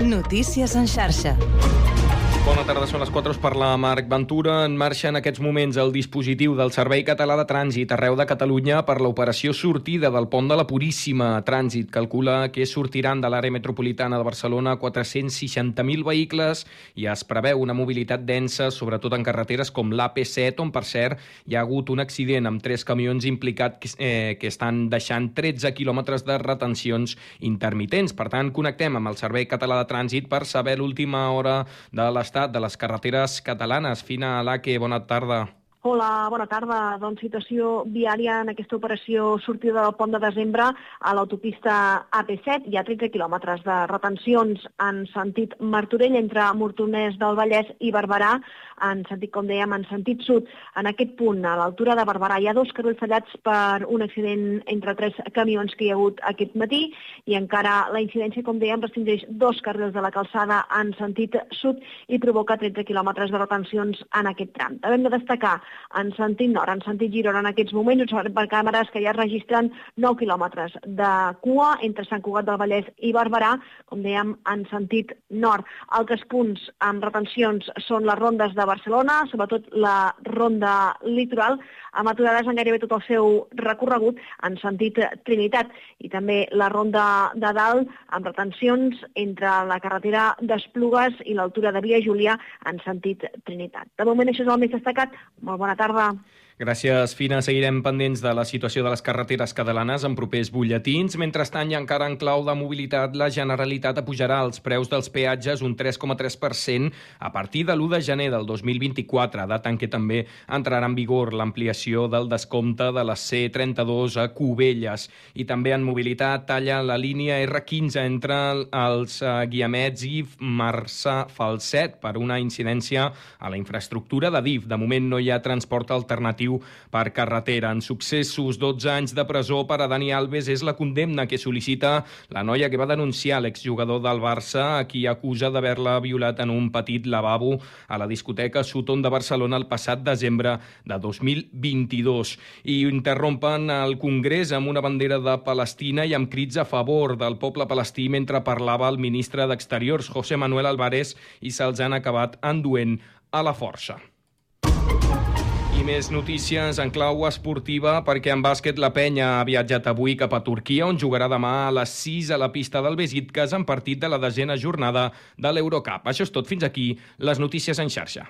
Notícies en xarxa. Bona tarda, són les 4 per la Marc Ventura. En marxa en aquests moments el dispositiu del Servei Català de Trànsit arreu de Catalunya per l'operació sortida del pont de la Puríssima. Trànsit calcula que sortiran de l'àrea metropolitana de Barcelona 460.000 vehicles i es preveu una mobilitat densa, sobretot en carreteres com l'AP7, on, per cert, hi ha hagut un accident amb tres camions implicats eh, que estan deixant 13 quilòmetres de retencions intermitents. Per tant, connectem amb el Servei Català de Trànsit per saber l'última hora de l'estat de les carreteres catalanes. Fina Alaque, bona tarda. Hola, bona tarda. Doncs situació viària en aquesta operació sortida del pont de desembre a l'autopista AP7. Hi ha 13 quilòmetres de retencions en sentit Martorell entre Mortonès del Vallès i Barberà, en sentit, com dèiem, en sentit sud. En aquest punt, a l'altura de Barberà, hi ha dos carrils tallats per un accident entre tres camions que hi ha hagut aquest matí i encara la incidència, com dèiem, restringeix dos carrils de la calçada en sentit sud i provoca 13 quilòmetres de retencions en aquest tram. També hem de destacar en sentit nord, en sentit Girona en aquests moments, observem per càmeres que ja registren 9 quilòmetres de cua entre Sant Cugat del Vallès i Barberà, com dèiem, en sentit nord. Altres punts amb retencions són les rondes de Barcelona, sobretot la ronda litoral, amb aturades en gairebé tot el seu recorregut en sentit Trinitat i també la ronda de dalt amb retencions entre la carretera d'Esplugues i l'altura de Via Júlia en sentit Trinitat. De moment això és el més destacat. Molt bona tarda. Gràcies, Fina. Seguirem pendents de la situació de les carreteres catalanes en propers butlletins. Mentrestant, i encara en clau de mobilitat, la Generalitat apujarà els preus dels peatges un 3,3% a partir de l'1 de gener del 2024, data en què també entrarà en vigor l'ampliació del descompte de la C32 a Cubelles. I també en mobilitat talla la línia R15 entre els eh, Guiamets i Marçà-Falset per una incidència a la infraestructura de DIF. De moment no hi ha transport alternatiu per carretera. En successos, 12 anys de presó per a Dani Alves és la condemna que sol·licita la noia que va denunciar l'exjugador del Barça, a qui acusa d'haver-la violat en un petit lavabo a la discoteca Sutton de Barcelona el passat desembre de 2022. I interrompen el Congrés amb una bandera de Palestina i amb crits a favor del poble palestí mentre parlava el ministre d'Exteriors, José Manuel Álvarez, i se'ls han acabat enduent a la força. I més notícies en clau esportiva perquè en bàsquet la penya ha viatjat avui cap a Turquia on jugarà demà a les 6 a la pista del Besiktas en partit de la desena jornada de l'Eurocup. Això és tot. Fins aquí les notícies en xarxa.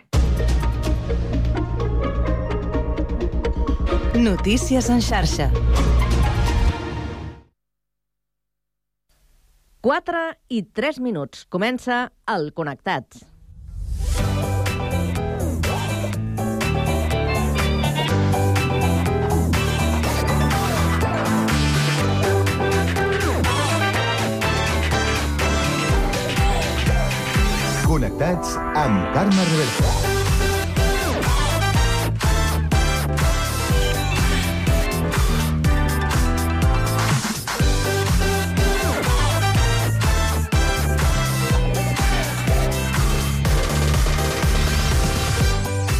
Notícies en xarxa. 4 i 3 minuts. Comença el Connectats. Connectats amb Carme Reversa.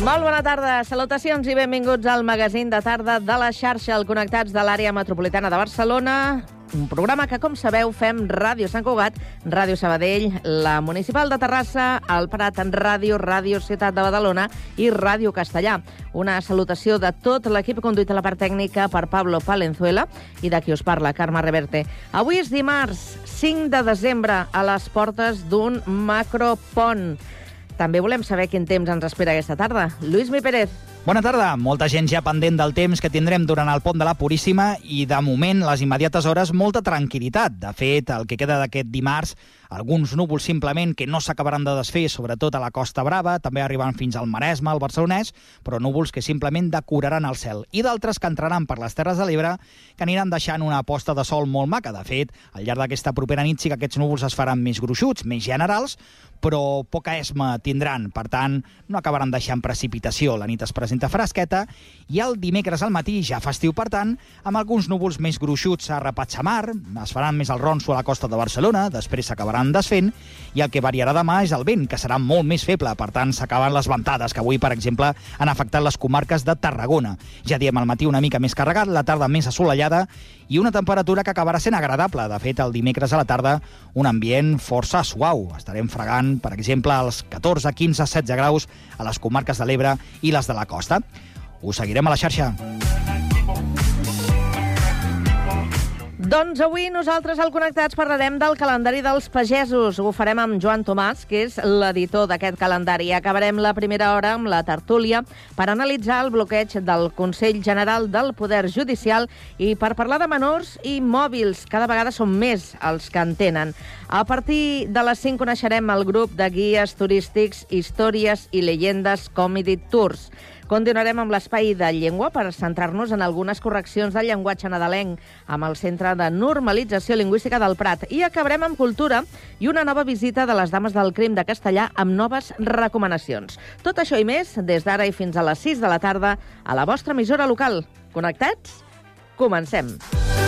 Molt bona tarda, salutacions i benvinguts al magazín de tarda de la xarxa al Connectats de l'àrea metropolitana de Barcelona. Un programa que, com sabeu, fem Ràdio Sant Cugat, Ràdio Sabadell, la Municipal de Terrassa, el Prat en Ràdio, Ràdio Ciutat de Badalona i Ràdio Castellà. Una salutació de tot l'equip conduït a la part tècnica per Pablo Palenzuela i de qui us parla, Carme Reverte. Avui és dimarts, 5 de desembre, a les portes d'un macropont. També volem saber quin temps ens espera aquesta tarda. Lluís Mi Pérez. Bona tarda. Molta gent ja pendent del temps que tindrem durant el pont de la Puríssima i, de moment, les immediates hores, molta tranquil·litat. De fet, el que queda d'aquest dimarts, alguns núvols simplement que no s'acabaran de desfer, sobretot a la Costa Brava, també arribant fins al Maresme, al Barcelonès, però núvols que simplement decoraran el cel. I d'altres que entraran per les Terres de l'Ebre, que aniran deixant una posta de sol molt maca. De fet, al llarg d'aquesta propera nit sí que aquests núvols es faran més gruixuts, més generals, però poca esma tindran. Per tant, no acabaran deixant precipitació. La nit es presenta fresqueta i el dimecres al matí, ja festiu per tant, amb alguns núvols més gruixuts a Repatxamar, es faran més al ronso a la costa de Barcelona, després s'acabaran s'anaran desfent i el que variarà demà és el vent, que serà molt més feble. Per tant, s'acaben les ventades, que avui, per exemple, han afectat les comarques de Tarragona. Ja diem, al matí una mica més carregat, la tarda més assolellada i una temperatura que acabarà sent agradable. De fet, el dimecres a la tarda, un ambient força suau. Estarem fregant, per exemple, als 14, 15, 16 graus a les comarques de l'Ebre i les de la costa. Us seguirem a la xarxa. Doncs avui nosaltres al Connectats parlarem del calendari dels pagesos. Ho farem amb Joan Tomàs, que és l'editor d'aquest calendari. Acabarem la primera hora amb la tertúlia per analitzar el bloqueig del Consell General del Poder Judicial i per parlar de menors i mòbils. Cada vegada són més els que en tenen. A partir de les 5 coneixerem el grup de guies turístics Històries i Llegendes Comedy Tours. Continuarem amb l'espai de llengua per centrar-nos en algunes correccions del llenguatge nadalenc amb el Centre de Normalització Lingüística del Prat. I acabarem amb cultura i una nova visita de les Dames del Crim de Castellà amb noves recomanacions. Tot això i més des d'ara i fins a les 6 de la tarda a la vostra emissora local. Connectats? Comencem. Kiss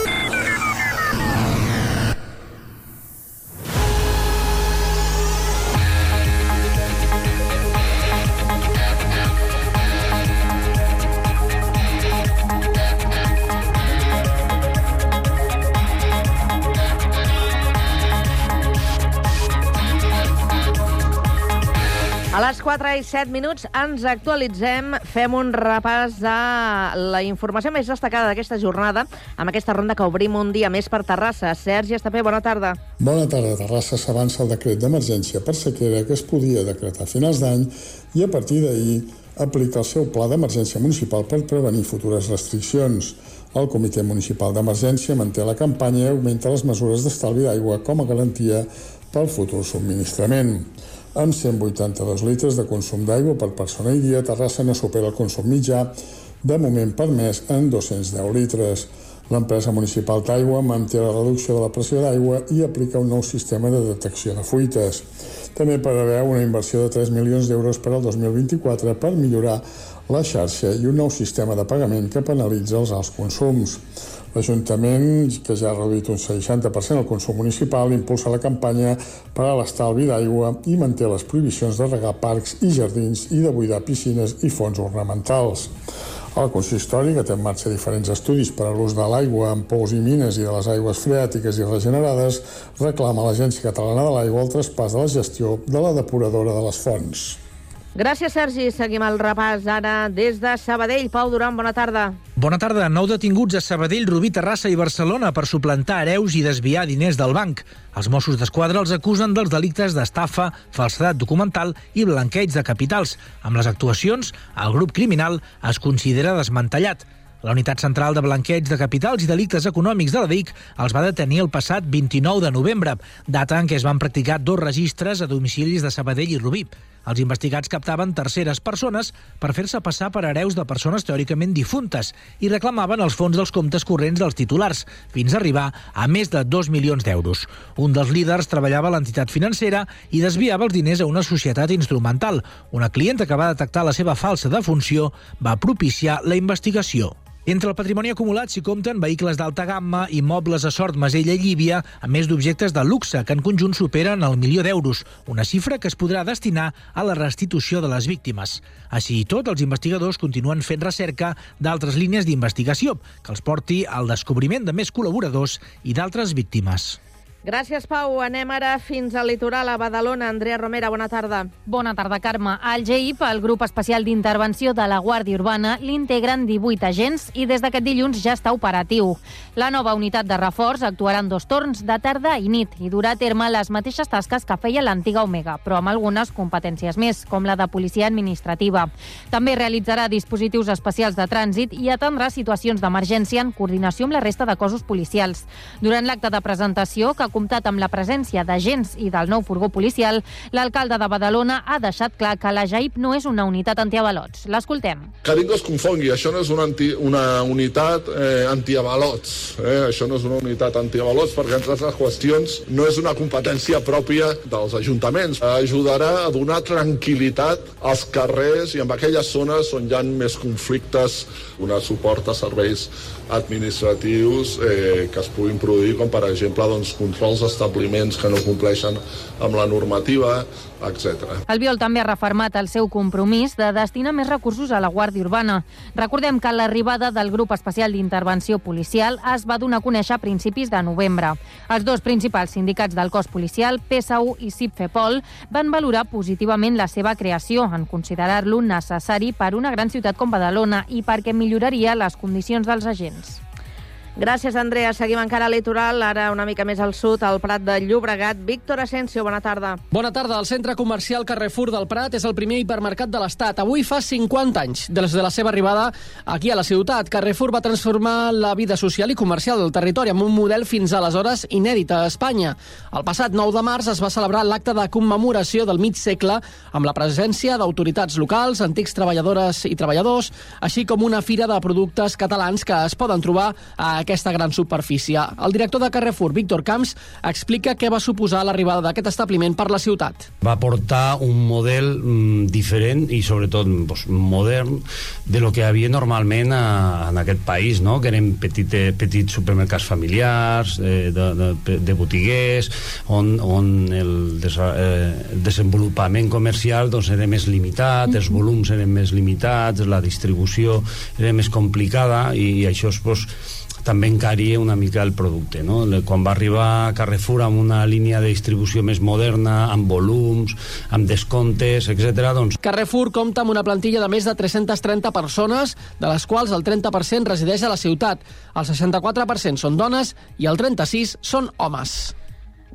4 i 7 minuts ens actualitzem, fem un repàs de la informació més destacada d'aquesta jornada amb aquesta ronda que obrim un dia més per Terrassa. Sergi Estapé, bona tarda. Bona tarda. Terrassa s'avança el decret d'emergència per sequera que es podia decretar a finals d'any i a partir d'ahir aplica el seu pla d'emergència municipal per prevenir futures restriccions. El Comitè Municipal d'Emergència manté la campanya i augmenta les mesures d'estalvi d'aigua com a garantia pel futur subministrament. Amb 182 litres de consum d'aigua per persona i dia, Terrassa no supera el consum mitjà, de moment permès en 210 litres. L'empresa municipal d'aigua manté la reducció de la pressió d'aigua i aplica un nou sistema de detecció de fuites. També preveu una inversió de 3 milions d'euros per al 2024 per millorar la xarxa i un nou sistema de pagament que penalitza els alts consums. L'Ajuntament, que ja ha reduït un 60% el consum municipal, impulsa la campanya per a l'estalvi d'aigua i manté les prohibicions de regar parcs i jardins i de buidar piscines i fons ornamentals. El consistori, que té en marxa diferents estudis per a l'ús de l'aigua en pous i mines i de les aigües freàtiques i regenerades, reclama a l'Agència Catalana de l'Aigua el traspàs de la gestió de la depuradora de les fonts. Gràcies, Sergi. Seguim el repàs ara des de Sabadell. Pau Duran, bona tarda. Bona tarda. Nou detinguts a Sabadell, Rubí, Terrassa i Barcelona per suplantar hereus i desviar diners del banc. Els Mossos d'Esquadra els acusen dels delictes d'estafa, falsedat documental i blanqueig de capitals. Amb les actuacions, el grup criminal es considera desmantellat. La Unitat Central de Blanqueig de Capitals i Delictes Econòmics de la DIC els va detenir el passat 29 de novembre, data en què es van practicar dos registres a domicilis de Sabadell i Rubí. Els investigats captaven terceres persones per fer-se passar per hereus de persones teòricament difuntes i reclamaven els fons dels comptes corrents dels titulars, fins a arribar a més de 2 milions d'euros. Un dels líders treballava a l'entitat financera i desviava els diners a una societat instrumental. Una clienta que va detectar la seva falsa defunció va propiciar la investigació. Entre el patrimoni acumulat s'hi compten vehicles d'alta gamma, immobles a Sort, Masella i Llívia, a més d'objectes de luxe, que en conjunt superen el milió d'euros, una xifra que es podrà destinar a la restitució de les víctimes. Així i tot, els investigadors continuen fent recerca d'altres línies d'investigació, que els porti al descobriment de més col·laboradors i d'altres víctimes. Gràcies, Pau. Anem ara fins al litoral, a Badalona. Andrea Romera, bona tarda. Bona tarda, Carme. Al GEIP, el grup especial d'intervenció de la Guàrdia Urbana, l'integren 18 agents i des d'aquest dilluns ja està operatiu. La nova unitat de reforç actuarà en dos torns, de tarda i nit, i durà a terme les mateixes tasques que feia l'antiga Omega, però amb algunes competències més, com la de policia administrativa. També realitzarà dispositius especials de trànsit i atendrà situacions d'emergència en coordinació amb la resta de cossos policials. Durant l'acte de presentació, que comptat amb la presència d'agents i del nou furgó policial, l'alcalde de Badalona ha deixat clar que la JAIP no és una unitat antiavalots. L'escoltem. Que ningú es confongui, això no és una, anti, una unitat eh, antiavalots, eh? això no és una unitat antiavalots perquè entre altres qüestions no és una competència pròpia dels ajuntaments. Ajudarà a donar tranquil·litat als carrers i en aquelles zones on hi ha més conflictes, donar suport a serveis administratius eh, que es puguin produir, com per exemple doncs, controls d'establiments que no compleixen amb la normativa, etc. Albiol també ha refermat el seu compromís de destinar més recursos a la Guàrdia Urbana. Recordem que l'arribada del grup especial d'intervenció policial es va donar a conèixer a principis de novembre. Els dos principals sindicats del cos policial, PSU i CIPFEPOL, van valorar positivament la seva creació en considerar-lo necessari per una gran ciutat com Badalona i perquè milloraria les condicions dels agents. Gràcies, Andrea. Seguim encara al litoral, ara una mica més al sud, al Prat de Llobregat. Víctor Asensio, bona tarda. Bona tarda. El centre comercial Carrefour del Prat és el primer hipermercat de l'Estat. Avui fa 50 anys des de la seva arribada aquí a la ciutat. Carrefour va transformar la vida social i comercial del territori amb un model fins aleshores inèdit a Espanya. El passat 9 de març es va celebrar l'acte de commemoració del mig segle amb la presència d'autoritats locals, antics treballadores i treballadors, així com una fira de productes catalans que es poden trobar a aquesta gran superfície. El director de Carrefour, Víctor Camps, explica què va suposar l'arribada d'aquest establiment per la ciutat. Va portar un model mm, diferent i sobretot pues, modern de lo que havia normalment a, en aquest país, no? que eren petite, petits supermercats familiars, eh, de, de, de botiguers, on, on el, des, eh, desenvolupament comercial doncs, era més limitat, els volums eren més limitats, la distribució era més complicada i, i això és pues, també encaria una mica el producte. No? Quan va arribar Carrefour amb una línia de distribució més moderna, amb volums, amb descomptes, etc. doncs... Carrefour compta amb una plantilla de més de 330 persones, de les quals el 30% resideix a la ciutat, el 64% són dones i el 36% són homes.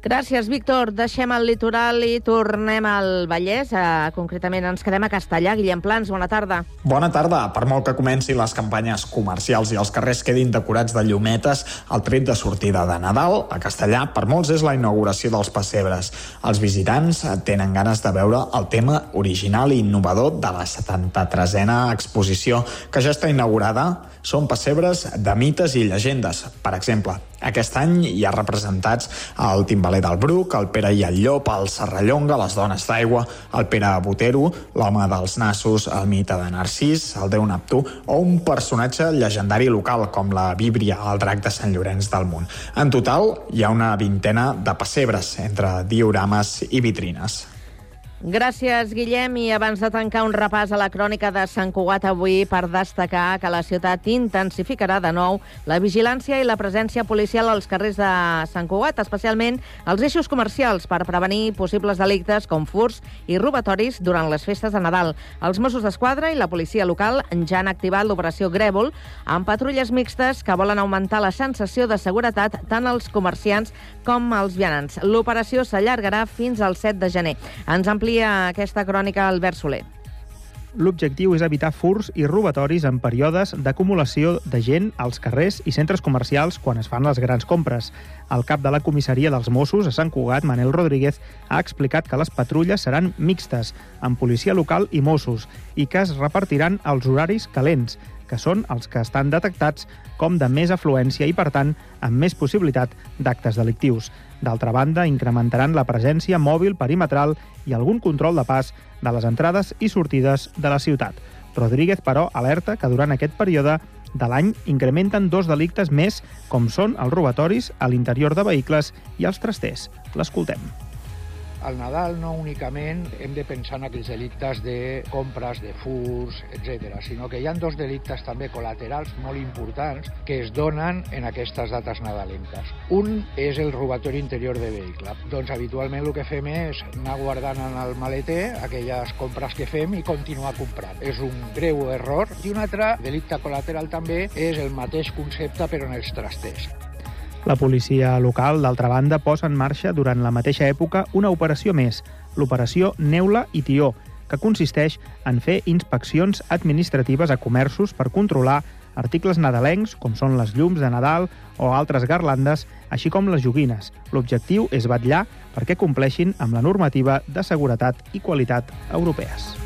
Gràcies, Víctor. Deixem el litoral i tornem al Vallès. Uh, concretament ens quedem a Castellà. Guillem Plans, bona tarda. Bona tarda. Per molt que comenci les campanyes comercials i els carrers quedin decorats de llumetes, el tret de sortida de Nadal a Castellà per molts és la inauguració dels pessebres. Els visitants tenen ganes de veure el tema original i innovador de la 73a exposició que ja està inaugurada són pessebres de mites i llegendes. Per exemple, aquest any hi ha representats el timbaler del Bruc, el Pere i el Llop, el Serrallonga, les dones d'aigua, el Pere Botero, l'home dels nassos, el mite de Narcís, el déu Neptú o un personatge llegendari local com la Bíblia, el drac de Sant Llorenç del Munt. En total, hi ha una vintena de pessebres entre diorames i vitrines. Gràcies, Guillem. I abans de tancar un repàs a la crònica de Sant Cugat avui per destacar que la ciutat intensificarà de nou la vigilància i la presència policial als carrers de Sant Cugat, especialment als eixos comercials per prevenir possibles delictes com furs i robatoris durant les festes de Nadal. Els Mossos d'Esquadra i la policia local ja han activat l'operació Grèvol amb patrulles mixtes que volen augmentar la sensació de seguretat tant als comerciants com als vianants. L'operació s'allargarà fins al 7 de gener. Ens amplia aquesta crònica Albert Soler. L'objectiu és evitar furs i robatoris en períodes d'acumulació de gent als carrers i centres comercials quan es fan les grans compres. El cap de la comissaria dels Mossos a Sant Cugat, Manel Rodríguez, ha explicat que les patrulles seran mixtes, amb policia local i Mossos, i que es repartiran els horaris calents, que són els que estan detectats com de més afluència i, per tant, amb més possibilitat d'actes delictius. D'altra banda, incrementaran la presència mòbil perimetral i algun control de pas de les entrades i sortides de la ciutat. Rodríguez, però, alerta que durant aquest període de l'any incrementen dos delictes més, com són els robatoris a l'interior de vehicles i els trasters. L'escoltem. Al Nadal no únicament hem de pensar en aquells delictes de compres, de furs, etc, sinó que hi ha dos delictes també col·laterals molt importants que es donen en aquestes dates nadalenques. Un és el robatori interior de vehicle. Doncs habitualment el que fem és anar guardant en el maleter aquelles compres que fem i continuar comprant. És un greu error. I un altre delicte col·lateral també és el mateix concepte però en els trasters. La policia local, d'altra banda, posa en marxa durant la mateixa època una operació més, l'operació Neula i Tió, que consisteix en fer inspeccions administratives a comerços per controlar articles nadalencs, com són les llums de Nadal o altres garlandes, així com les joguines. L'objectiu és vetllar perquè compleixin amb la normativa de seguretat i qualitat europees.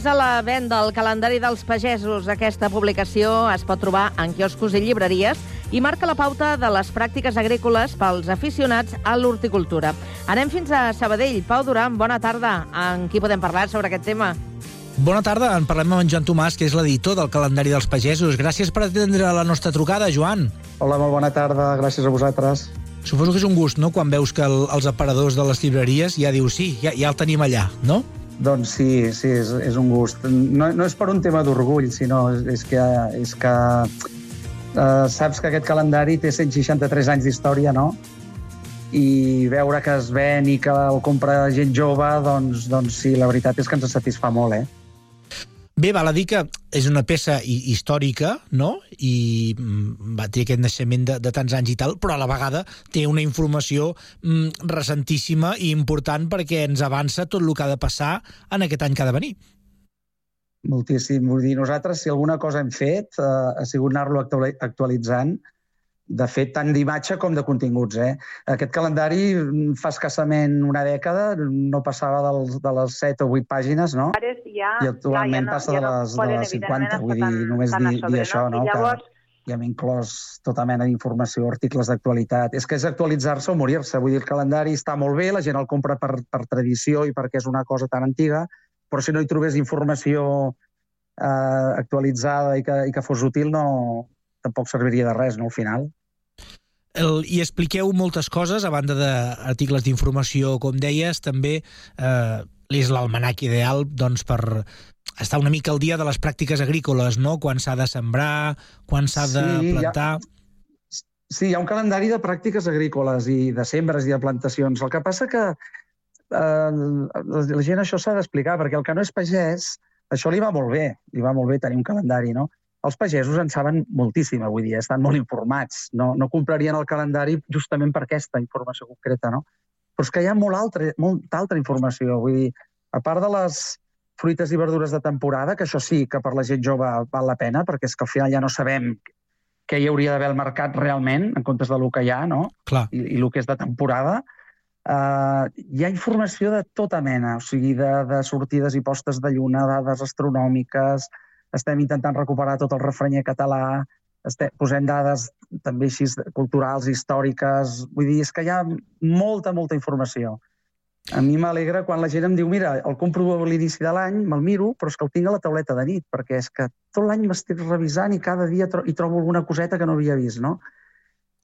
És a la venda el calendari dels pagesos. Aquesta publicació es pot trobar en quioscos i llibreries i marca la pauta de les pràctiques agrícoles pels aficionats a l'horticultura. Anem fins a Sabadell. Pau Duran, bona tarda. En qui podem parlar sobre aquest tema? Bona tarda, en parlem amb en Joan Tomàs, que és l'editor del calendari dels pagesos. Gràcies per atendre la nostra trucada, Joan. Hola, molt bona tarda, gràcies a vosaltres. Suposo que és un gust, no?, quan veus que el, els aparadors de les llibreries ja dius sí, ja, ja el tenim allà, no? Doncs sí, sí, és, és un gust. No, no és per un tema d'orgull, sinó és, que, és que eh, saps que aquest calendari té 163 anys d'història, no? I veure que es ven i que el compra gent jove, doncs, doncs sí, la veritat és que ens satisfà molt, eh? Bé, val a dir que és una peça hi- històrica, no?, i mm, va té aquest naixement de, de tants anys i tal, però a la vegada té una informació mm, recentíssima i important perquè ens avança tot el que ha de passar en aquest any que ha de venir. Moltíssim. Vull dir, nosaltres, si alguna cosa hem fet, eh, ha sigut anar-lo actuali- actualitzant, de fet, tant d'imatge com de continguts. Eh? Aquest calendari mm, fa escassament una dècada, no passava dels, de les 7 o 8 pàgines, no? Ja, I actualment passa de les, de les 50, vull dir, només dir, dir això, no? I llavors, que ja hem inclòs tota mena d'informació, articles d'actualitat. És que és actualitzar-se o morir-se. Vull dir, el calendari està molt bé, la gent el compra per, per tradició i perquè és una cosa tan antiga, però si no hi trobés informació eh, actualitzada i que, i que fos útil, no, tampoc serviria de res, no, al final. El, I expliqueu moltes coses, a banda d'articles d'informació, com deies, també eh, és l'almanac ideal doncs, per estar una mica al dia de les pràctiques agrícoles, no? quan s'ha de sembrar, quan s'ha de Sí, ja- plantar... Sí, hi ha un calendari de pràctiques agrícoles i de sembres i de plantacions. El que passa que eh, la gent això s'ha d'explicar, perquè el que no és pagès, això li va molt bé, li va molt bé tenir un calendari, no? Els pagesos en saben moltíssim avui dia, estan molt informats, no, no comprarien el calendari justament per aquesta informació concreta, no? Però és que hi ha molt altra, molta altra informació, vull dir, a part de les fruites i verdures de temporada, que això sí que per la gent jove val la pena, perquè és que al final ja no sabem què hi hauria d'haver al mercat realment, en comptes de lo que hi ha, no? Clar. I, i el que és de temporada. Uh, hi ha informació de tota mena, o sigui, de, de sortides i postes de lluna, dades astronòmiques, estem intentant recuperar tot el refrenyer català, estem, posem dades també així culturals, històriques... Vull dir, és que hi ha molta, molta informació. A mi m'alegra quan la gent em diu mira, el compro a l'inici de l'any, me'l miro, però és que el tinc a la tauleta de nit, perquè és que tot l'any m'estic revisant i cada dia tro hi trobo alguna coseta que no havia vist, no?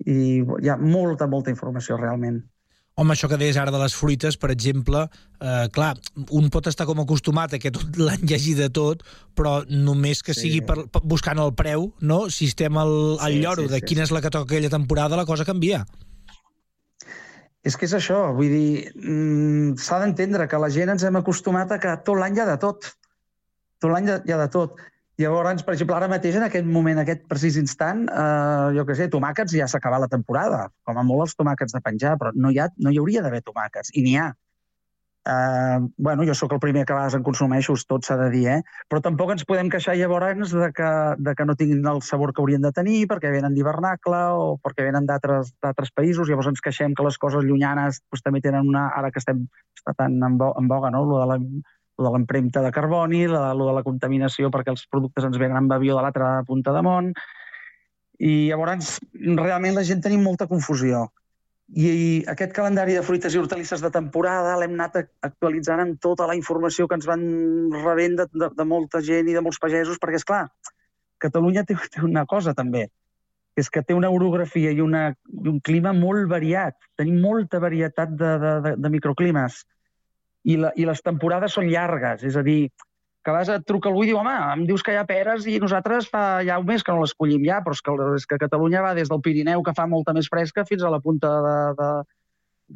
I hi ha molta, molta informació, realment. Home, això que deies ara de les fruites, per exemple, eh, clar, un pot estar com acostumat a que tot l'any hi hagi de tot, però només que Sí. sigui per, per, buscant el preu, no? si estem al, al Sí, lloro sí, de sí, quina és la que toca aquella temporada, la cosa canvia. És que és això, vull dir, mm, s'ha d'entendre que la gent ens hem acostumat a que tot l'any hi ha de tot. Tot l'any hi ha de tot. Llavors, per exemple, ara mateix, en aquest moment, aquest precís instant, eh, jo què sé, tomàquets ja s'ha acabat la temporada. Com a molt els tomàquets de penjar, però no hi, ha, no hi hauria d'haver tomàquets, i n'hi ha. Eh, bueno, jo sóc el primer que a vegades en consumeixo, tot s'ha de dir, eh? Però tampoc ens podem queixar llavors de que, de que no tinguin el sabor que haurien de tenir perquè venen d'hivernacle o perquè venen d'altres països. Llavors ens queixem que les coses llunyanes doncs, també tenen una... Ara que estem està tan en, bo, en boga, no? Lo de la, de l'empremta de carboni, la, lo de la contaminació perquè els productes ens venen amb avió de l'altra punta de món. I llavors, realment, la gent tenim molta confusió. I aquest calendari de fruites i hortalisses de temporada l'hem anat ac- actualitzant amb tota la informació que ens van rebent de, de, de molta gent i de molts pagesos, perquè, és clar, Catalunya té, té una cosa també, que és que té una orografia i, una, i un clima molt variat. Tenim molta varietat de, de, de, de microclimes. I, la, I les temporades són llargues, és a dir, que a vegades et truca algú i diu, home, em dius que hi ha peres i nosaltres fa ja un mes que no les collim ja, però és que, és que Catalunya va des del Pirineu, que fa molta més fresca, fins a la punta de, de,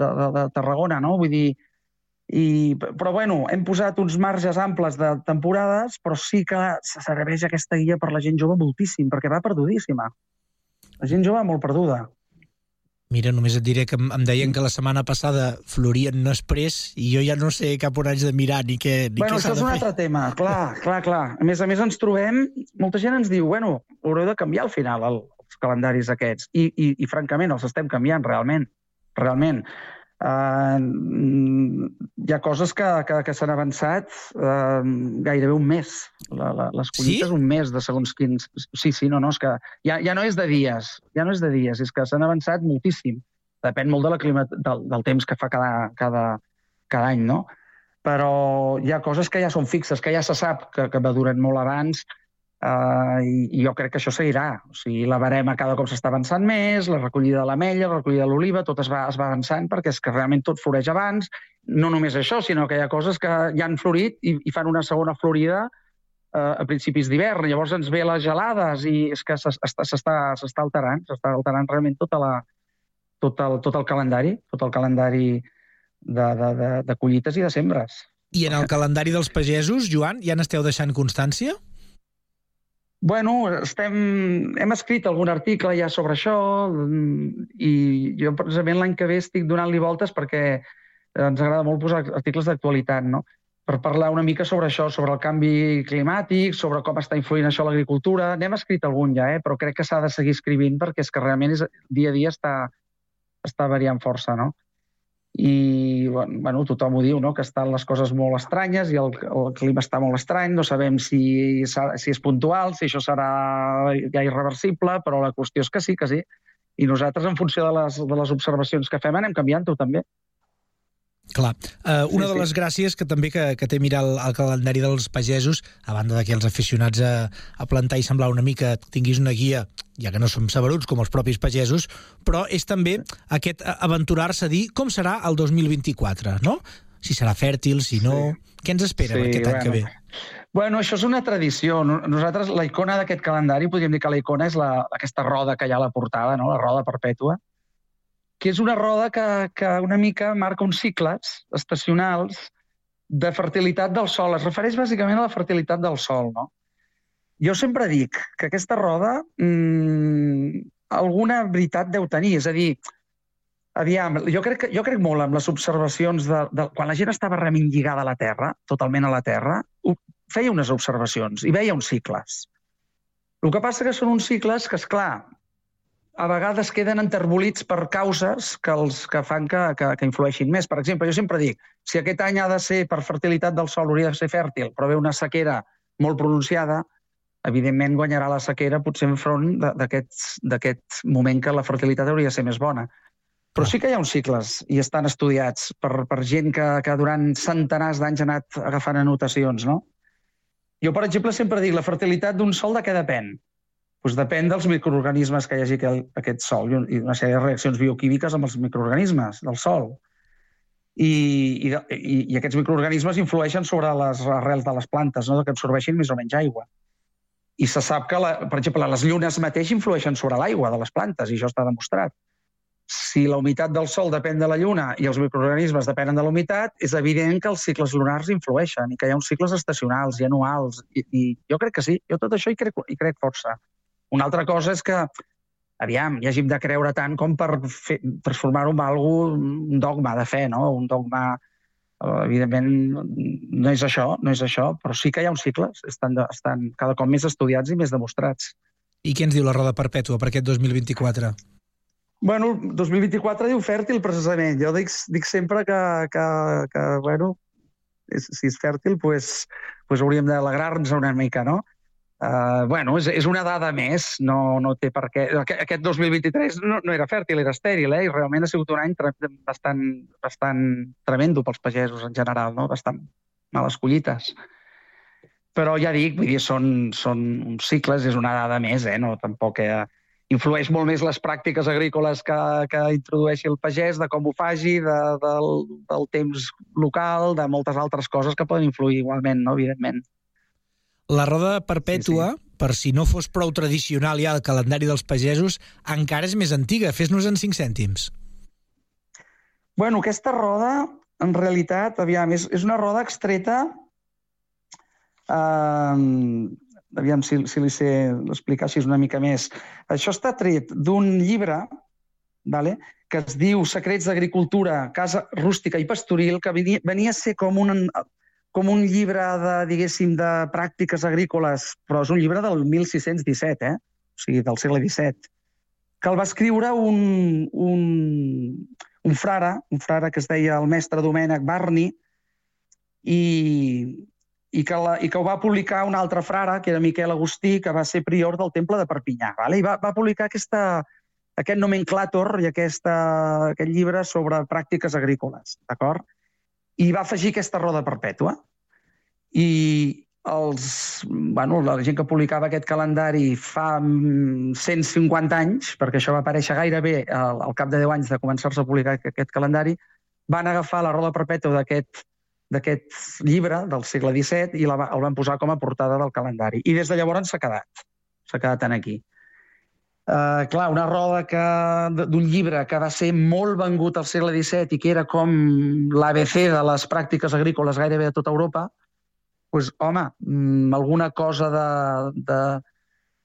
de, de, de Tarragona, no? Vull dir, i, però bueno, hem posat uns marges amples de temporades, però sí que se serveix aquesta guia per la gent jove moltíssim, perquè va perdudíssima. La gent jove molt perduda. Mira, només et diré que em, deien que la setmana passada florien Nesprés i jo ja no sé cap on haig de mirar ni què, ni Bueno, què això és un altre tema, clar, clar, clar. A més a més ens trobem, molta gent ens diu, bueno, haureu de canviar al final el, els calendaris aquests. I, i, I francament els estem canviant, realment. Realment. Uh, hi ha coses que, que, que s'han avançat uh, gairebé un mes. La, la, les collites Sí? un mes de segons quins... Sí, sí, no, no, és que ja, ja no és de dies, ja no és de dies, és que s'han avançat moltíssim. Depèn molt de la clima, del, del temps que fa cada, cada, cada any, no? Però hi ha coses que ja són fixes, que ja se sap que, que maduren molt abans, Uh, i, jo crec que això seguirà. O sigui, la barema cada cop s'està avançant més, la recollida de l'ametlla, la recollida de l'oliva, tot es va, es va avançant perquè és que realment tot floreix abans. No només això, sinó que hi ha coses que ja han florit i, i fan una segona florida uh, a principis d'hivern. Llavors ens ve les gelades i és que s'està alterant, s'està alterant realment tota la, tot, el, tot el calendari, tot el calendari de, de, de, de collites i de sembres. I en el calendari dels pagesos, Joan, ja n'esteu deixant constància? Bueno, estem, hem escrit algun article ja sobre això mm, i jo precisament l'any que ve estic donant-li voltes perquè ens agrada molt posar articles d'actualitat, no? per parlar una mica sobre això, sobre el canvi climàtic, sobre com està influint això a l'agricultura. N'hem escrit algun ja, eh? però crec que s'ha de seguir escrivint perquè és que realment és, dia a dia està, està variant força. No? I bueno, tothom ho diu, no? que estan les coses molt estranyes i el, el clima està molt estrany, no sabem si, si és puntual, si això serà ja irreversible, però la qüestió és que sí, que sí. I nosaltres, en funció de les, de les observacions que fem, anem canviant-ho també. Clar. Uh, una Sí, de sí. les gràcies que també que, que té mirar el, el calendari dels pagesos, a banda de que els aficionats a, a plantar i semblar una mica tinguis una guia, ja que no som saberuts com els propis pagesos, però és també aquest aventurar-se a dir com serà el 2024, no? Si serà fèrtil, si no... Sí. Què ens espera sí, aquest any que ve? Bueno, això és una tradició. No- Nosaltres, la icona d'aquest calendari, podríem dir que la icona és la, aquesta roda que hi ha a la portada, no? la roda perpètua, que és una roda que, que una mica marca uns cicles estacionals de fertilitat del sol. Es refereix bàsicament a la fertilitat del sol, no? Jo sempre dic que aquesta roda mmm, alguna veritat deu tenir. És a dir, aviam, jo crec, que, jo crec molt en les observacions de, de... Quan la gent estava realment lligada a la Terra, totalment a la Terra, feia unes observacions i veia uns cicles. El que passa que són uns cicles que, és clar, a vegades queden enterbolits per causes que, els, que fan que, que, que influeixin més. Per exemple, jo sempre dic, si aquest any ha de ser per fertilitat del sol, hauria de ser fèrtil, però ve una sequera molt pronunciada, evidentment guanyarà la sequera potser enfront d'aquest moment que la fertilitat hauria de ser més bona. Però sí que hi ha uns cicles i estan estudiats per, per gent que, que durant centenars d'anys ha anat agafant anotacions, no? Jo, per exemple, sempre dic la fertilitat d'un sol de què depèn? Pues depèn dels microorganismes que hi hagi aquest sol i un- i una sèrie de reaccions bioquímiques amb els microorganismes del sol. I, i, i aquests microorganismes influeixen sobre les arrels de les plantes, no? que absorbeixin més o menys aigua. I se sap que, la, per exemple, les llunes mateix influeixen sobre l'aigua de les plantes, i això està demostrat. Si la humitat del sol depèn de la lluna i els microorganismes depenen de la humitat, és evident que els cicles lunars influeixen i que hi ha uns cicles estacionals i anuals. I, i jo crec que sí, jo tot això hi crec, hi crec força. Una altra cosa és que, aviam, hi hàgim de creure tant com per transformar-ho en algú, un dogma de fe, no? Un dogma, eh, evidentment, no és això, no és això, però sí que hi ha uns cicles, estan, de, estan cada cop més estudiats i més demostrats. I què ens diu la roda perpètua per aquest 2024? Bueno, 2024 diu fèrtil, precisament. Jo dic, dic sempre que, que, que bueno, si és fèrtil, pues, pues hauríem d'alegrar-nos una mica, no? Uh, bueno, és, és una dada més, no, no té per què... Aquest, aquest 2023 no, no era fèrtil, era estèril, eh? i realment ha sigut un any bastant, bastant tremendo pels pagesos en general, no? bastant males collites. Però ja dic, vull dir, són, són uns cicles, és una dada més, eh? no, tampoc eh, influeix molt més les pràctiques agrícoles que, que introdueixi el pagès, de com ho faci, de, del, del temps local, de moltes altres coses que poden influir igualment, no? evidentment. La roda perpètua, sí, sí. per si no fos prou tradicional ja el calendari dels pagesos, encara és més antiga. Fes-nos en 5 cèntims. Bueno, aquesta roda, en realitat, aviam, és, és una roda extreta... Eh, aviam si, si li sé explicar així una mica més. Això està tret d'un llibre vale, que es diu Secrets d'Agricultura, Casa Rústica i Pastoril, que venia, venia a ser com un, com un llibre de, diguéssim, de pràctiques agrícoles, però és un llibre del 1617, eh? o sigui, del segle XVII, que el va escriure un, un, un frare, un frare que es deia el mestre Domènec Barni, i, i que, la, i que ho va publicar un altre frare, que era Miquel Agustí, que va ser prior del Temple de Perpinyà. Vale? I va, va publicar aquesta, aquest nomenclàtor i aquesta, aquest llibre sobre pràctiques agrícoles, d'acord? I va afegir aquesta roda perpètua. I els, bueno, la gent que publicava aquest calendari fa mm, 150 anys, perquè això va aparèixer gairebé al, al cap de 10 anys de començar-se a publicar aquest calendari, van agafar la roda perpètua d'aquest d'aquest llibre del segle XVII i la, el van posar com a portada del calendari. I des de llavors s'ha quedat. S'ha quedat en aquí. Uh, clar, una roda que d'un llibre que va ser molt vengut al segle XVII i que era com l'ABC de les pràctiques agrícoles gairebé a tota Europa, doncs, home, mm, alguna cosa de, de,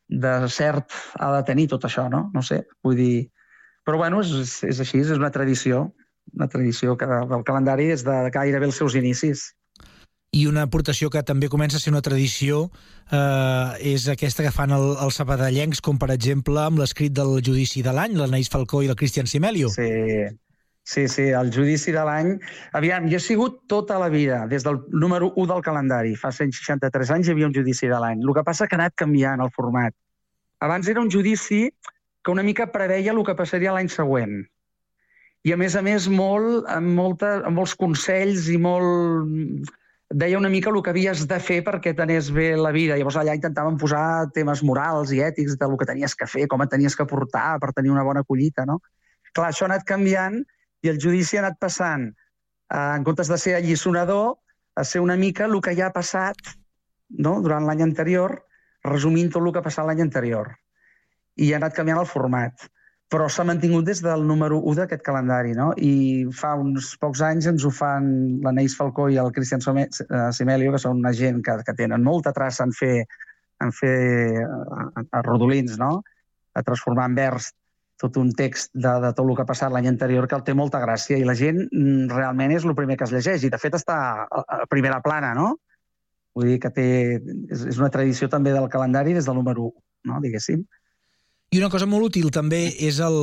de cert ha de tenir tot això, no? No sé, vull dir... Però, bueno, és, és així, és una tradició, una tradició que, del calendari des de gairebé els seus inicis. I una aportació que també comença a ser una tradició eh, és aquesta que fan el, els sabadellencs, com per exemple amb l'escrit del judici de l'any, l'Anaïs Falcó i el Cristian Simelio. Sí, sí, sí, el judici de l'any... Aviam, jo he sigut tota la vida, des del número 1 del calendari, fa 163 anys hi havia un judici de l'any. El que passa que ha anat canviant el format. Abans era un judici que una mica preveia el que passaria l'any següent. I a més a més molt, amb, molta, amb molts consells i molt... Deia una mica el que havies de fer perquè t'anés bé la vida. Llavors allà intentaven posar temes morals i ètics del que tenies que fer, com et tenies que portar per tenir una bona collita, no? Clar, això ha anat canviant i el judici ha anat passant, eh, en comptes de ser allisonador, a ser una mica el que ja ha passat no? durant l'any anterior, resumint tot el que ha passat l'any anterior. I ha anat canviant el format però s'ha mantingut des del número 1 d'aquest calendari, no? I fa uns pocs anys ens ho fan l'Anaïs Falcó i el Cristian eh, Simelio, que són una gent que, que tenen molta traça en fer, en fer a, a rodolins, no? A transformar en vers tot un text de, de tot el que ha passat l'any anterior que el té molta gràcia i la gent mm, realment és el primer que es llegeix i de fet està a, primera plana, no? Vull dir que té, és una tradició també del calendari des del número 1, no? diguéssim. I una cosa molt útil també és el,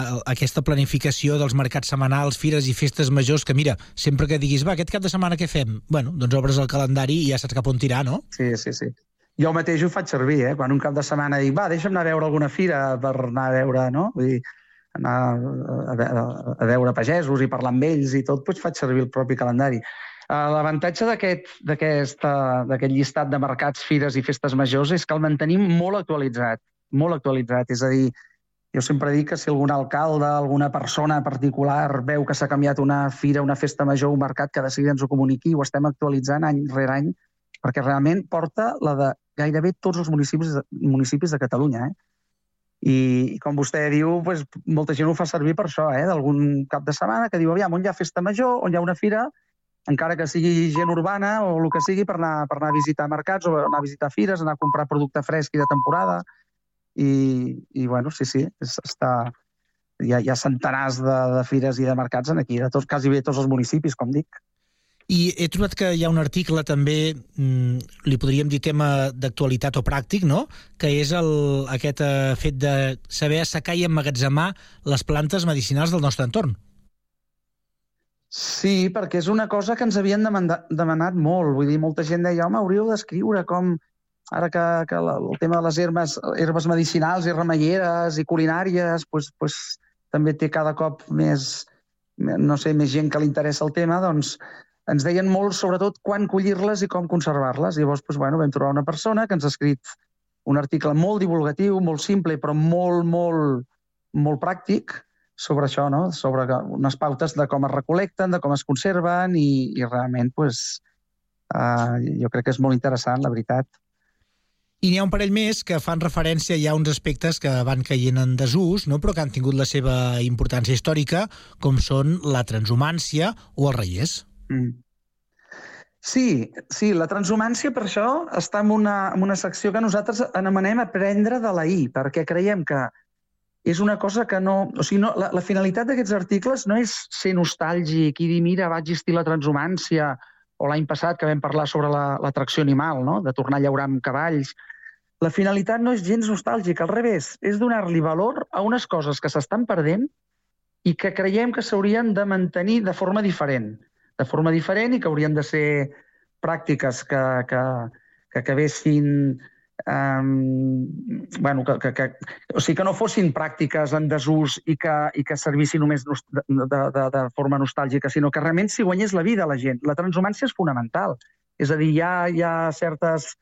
el, aquesta planificació dels mercats setmanals, fires i festes majors, que mira, sempre que diguis, va, aquest cap de setmana què fem? Bueno, doncs obres el calendari i ja saps cap on tirar, no? Sí, sí, sí. jo mateix ho faig servir, eh? Quan un cap de setmana dic, va, deixa'm anar a veure alguna fira per anar a veure, no? Vull dir, anar a, a, a veure pagesos i parlar amb ells i tot, doncs faig servir el propi calendari. Uh, L'avantatge d'aquest llistat de mercats, fires i festes majors és que el mantenim molt actualitzat, molt actualitzat. És a dir, jo sempre dic que si algun alcalde, alguna persona particular veu que s'ha canviat una fira, una festa major, un mercat, que de seguida ens ho comuniqui ho estem actualitzant any rere any, perquè realment porta la de gairebé tots els municipis, municipis de Catalunya. Eh? I, I com vostè diu, doncs, molta gent ho fa servir per això, eh? d'algun cap de setmana que diu, aviam, on hi ha festa major, on hi ha una fira, encara que sigui gent urbana o el que sigui, per anar, per anar a visitar mercats o anar a visitar fires, anar a comprar producte fresc i de temporada. I, i bueno, sí, sí, és, està... Hi ha, hi ha centenars de, de fires i de mercats en aquí, de tots, quasi bé tots els municipis, com dic. I he trobat que hi ha un article també, mm, li podríem dir tema d'actualitat o pràctic, no? que és el, aquest eh, fet de saber assecar i emmagatzemar les plantes medicinals del nostre entorn. Sí, perquè és una cosa que ens havien demanat molt. Vull dir, molta gent deia, home, hauríeu d'escriure com, ara que, que el tema de les herbes, herbes medicinals i remeieres i culinàries, pues, pues, també té cada cop més, no sé, més gent que li interessa el tema, doncs ens deien molt, sobretot, quan collir-les i com conservar-les. Llavors, doncs, bueno, vam trobar una persona que ens ha escrit un article molt divulgatiu, molt simple, però molt, molt, molt pràctic sobre això, no? sobre unes pautes de com es recolecten, de com es conserven i, i realment pues, uh, jo crec que és molt interessant, la veritat. I n'hi ha un parell més que fan referència ja a uns aspectes que van caient en desús, no? però que han tingut la seva importància històrica, com són la transhumància o els reiers. Mm. Sí, sí, la transhumància per això està en una, en una secció que nosaltres anomenem aprendre de la I, perquè creiem que és una cosa que no... O sigui, no, la, la finalitat d'aquests articles no és ser nostàlgic i dir, mira, va existir la transhumància, o l'any passat que vam parlar sobre la- l'atracció la, animal, no? de tornar a llaurar amb cavalls. La finalitat no és gens nostàlgica, al revés, és donar-li valor a unes coses que s'estan perdent i que creiem que s'haurien de mantenir de forma diferent, de forma diferent i que haurien de ser pràctiques que, que, que acabessin um, bueno, que, que, que, o sigui, que no fossin pràctiques en desús i que, i que servissin només de, de, de forma nostàlgica, sinó que realment s'hi guanyés la vida a la gent. La transhumància és fonamental. És a dir, hi ha, hi ha certes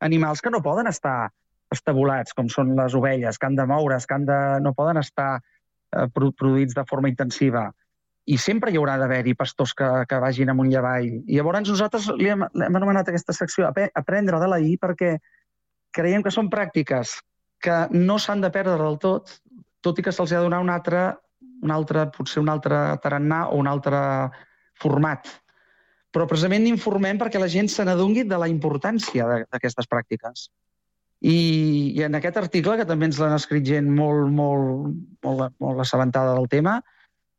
animals que no poden estar estabulats, com són les ovelles, que han de moure's, que han de, no poden estar eh, pro- produïts de forma intensiva. I sempre hi haurà d'haver-hi pastors que, que vagin amunt i avall. I llavors nosaltres li hem, hem anomenat aquesta secció Aprendre de la I perquè creiem que són pràctiques que no s'han de perdre del tot, tot i que se'ls ha de donar un altre, un altre, potser un altre tarannà o un altre format. Però precisament n'informem perquè la gent se n'adongui de la importància d'aquestes pràctiques. I, I en aquest article, que també ens l'han escrit gent molt, molt, molt, molt assabentada del tema,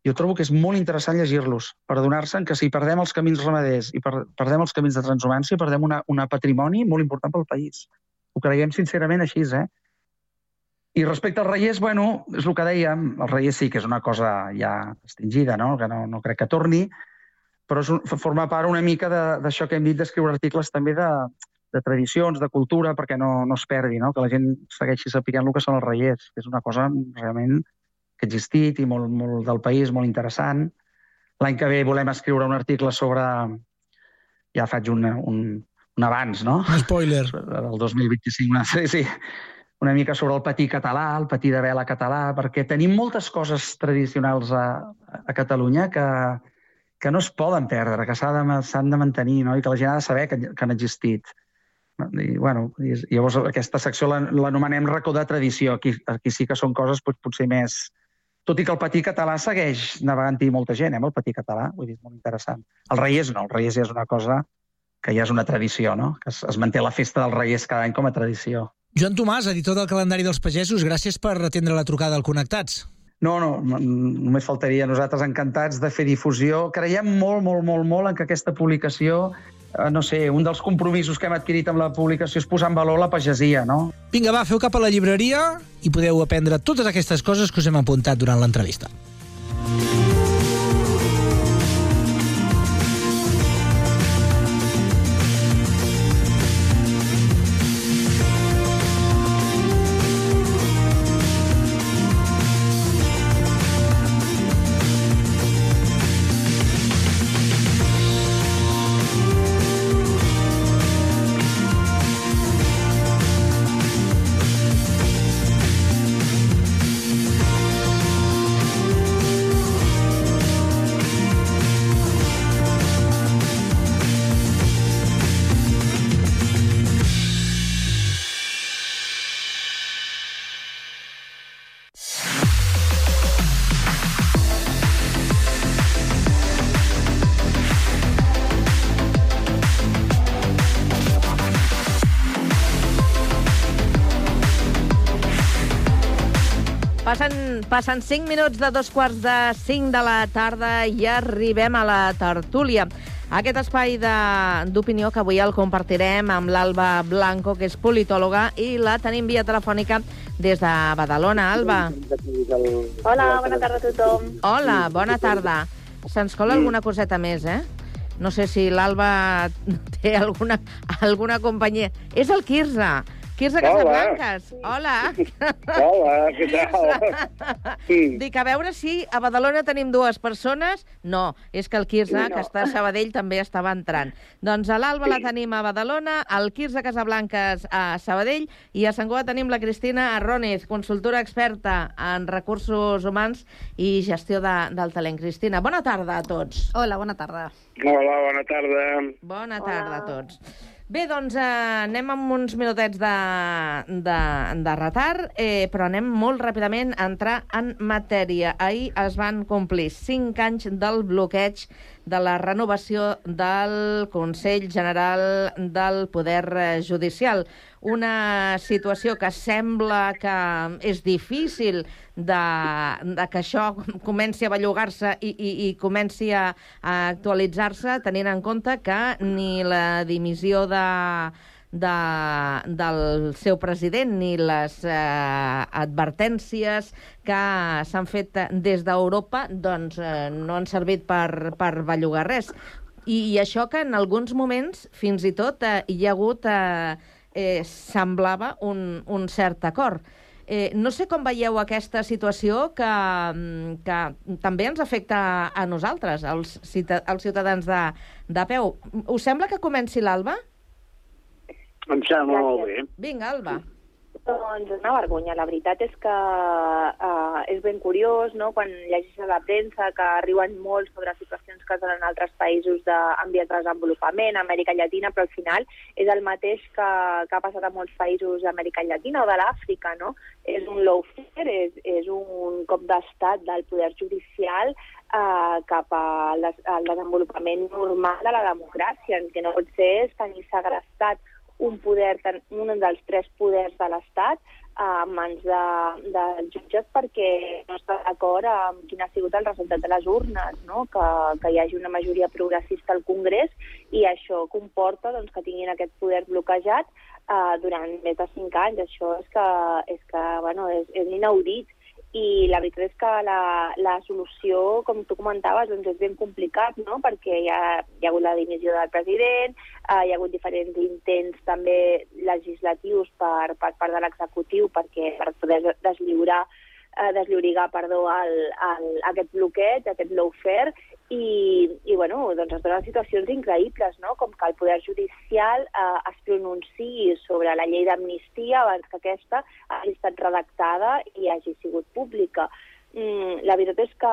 jo trobo que és molt interessant llegir-los per adonar-se'n que si perdem els camins ramaders i per, perdem els camins de transhumància, perdem una, una patrimoni molt important pel país. Ho creiem sincerament així, eh? I respecte als reiers, bueno, és el que dèiem, els reiers sí que és una cosa ja extingida, no? que no, no crec que torni, però és un, forma part una mica de- d'això que hem dit d'escriure articles també de, de tradicions, de cultura, perquè no, no es perdi, no? que la gent segueixi sapiguent el que són els reiers, que és una cosa realment que ha existit i molt, molt del país, molt interessant. L'any que ve volem escriure un article sobre... Ja faig un, un, un abans, no? Un spoiler. El 2025. una- Sí, sí. Una mica sobre el patí català, el patí de vela català, perquè tenim moltes coses tradicionals a, a Catalunya que, que no es poden perdre, que s'ha de, s'han de mantenir, no? i que la gent ha de saber que, que han existit. I, bueno, i, llavors aquesta secció l'an- l'anomenem racó de tradició. Aquí, aquí sí que són coses doncs, potser més... Tot i que el patí català segueix navegant-hi molta gent, eh, el patí català, vull dir, molt interessant. El Reies no, el Reies ja és una cosa que ja és una tradició, no? Que es, es manté la festa dels Reies cada any com a tradició. Joan Tomàs, editor del calendari dels pagesos, gràcies per atendre la trucada al Connectats. No, no, només faltaria. Nosaltres encantats de fer difusió. Creiem molt, molt, molt, molt en que aquesta publicació, eh, no sé, un dels compromisos que hem adquirit amb la publicació és posar en valor la pagesia, no? Vinga, va, feu cap a la llibreria i podeu aprendre totes aquestes coses que us hem apuntat durant l'entrevista. Passen 5 minuts de dos quarts de 5 de la tarda i arribem a la tertúlia. Aquest espai d'opinió que avui el compartirem amb l'Alba Blanco, que és politòloga, i la tenim via telefònica des de Badalona. Alba. Hola, bona tarda a tothom. Hola, bona tarda. Se'ns cola alguna coseta més, eh? No sé si l'Alba té alguna, alguna companyia. És el Quirze. Quirze Hola. Casablanques. Hola. Hola, què tal? Sí. Dic, a veure si a Badalona tenim dues persones. No, és que el Quirze, No. que està a Sabadell, també estava entrant. Doncs a l'Alba la tenim a Badalona, el Quirze Casablanques a Sabadell i a Sant Cugat tenim la Cristina Arrònez, consultora experta en recursos humans i gestió de, del talent. Cristina, bona tarda a tots. Hola, bona tarda. Hola, bona tarda. Bona tarda a tots. Bé, doncs eh, anem amb uns minutets de, de, de retard, eh, però anem molt ràpidament a entrar en matèria. Ahir es van complir cinc anys del bloqueig de la renovació del Consell General del Poder eh, Judicial. Una situació que sembla que és difícil de, de que això comenci a bellugar-se i, i, i comenci a, actualitzar-se, tenint en compte que ni la dimissió de, de, del seu president ni les eh, advertències que s'han fet des d'Europa doncs, eh, no han servit per, per bellugar res. I, I això que en alguns moments, fins i tot, eh, hi ha hagut, eh, eh, semblava un, un cert acord. Eh, no sé com veieu aquesta situació que, mm, que també ens afecta a nosaltres, als, cita- als ciutadans de, de peu. Us sembla que comenci l'Alba? Em sembla molt bé. Vinga, Alba. Doncs una vergonya. La veritat és que uh, és ben curiós, no?, quan llegis a la premsa que arriben molt sobre situacions que es donen en altres països de, en vies de desenvolupament, Amèrica Llatina, però al final és el mateix que, que ha passat a molts països d'Amèrica Llatina o de l'Àfrica, no? És un lawfare, és, és un cop d'estat del poder judicial eh, cap al, al desenvolupament normal de la democràcia. El que no pot ser és tenir segrestat un poder, un dels tres poders de l'Estat a mans de, dels jutges perquè no està d'acord amb quin ha sigut el resultat de les urnes, no? que, que hi hagi una majoria progressista al Congrés i això comporta doncs, que tinguin aquest poder bloquejat uh, durant més de cinc anys. Això és que, és, que bueno, és, és inaudit i la veritat és que la, la solució, com tu comentaves, doncs és ben complicat, no? perquè hi ha, hi ha hagut la dimissió del president, eh, hi ha hagut diferents intents també legislatius per, per part de l'executiu perquè per poder deslliurar eh, desllorigar perdó, el, el, aquest bloqueig, aquest lawfare, i, i bueno, doncs es donen situacions increïbles, no? com que el Poder Judicial eh, es pronunciï sobre la llei d'amnistia abans que aquesta hagi estat redactada i hagi sigut pública. Mm, la veritat és que,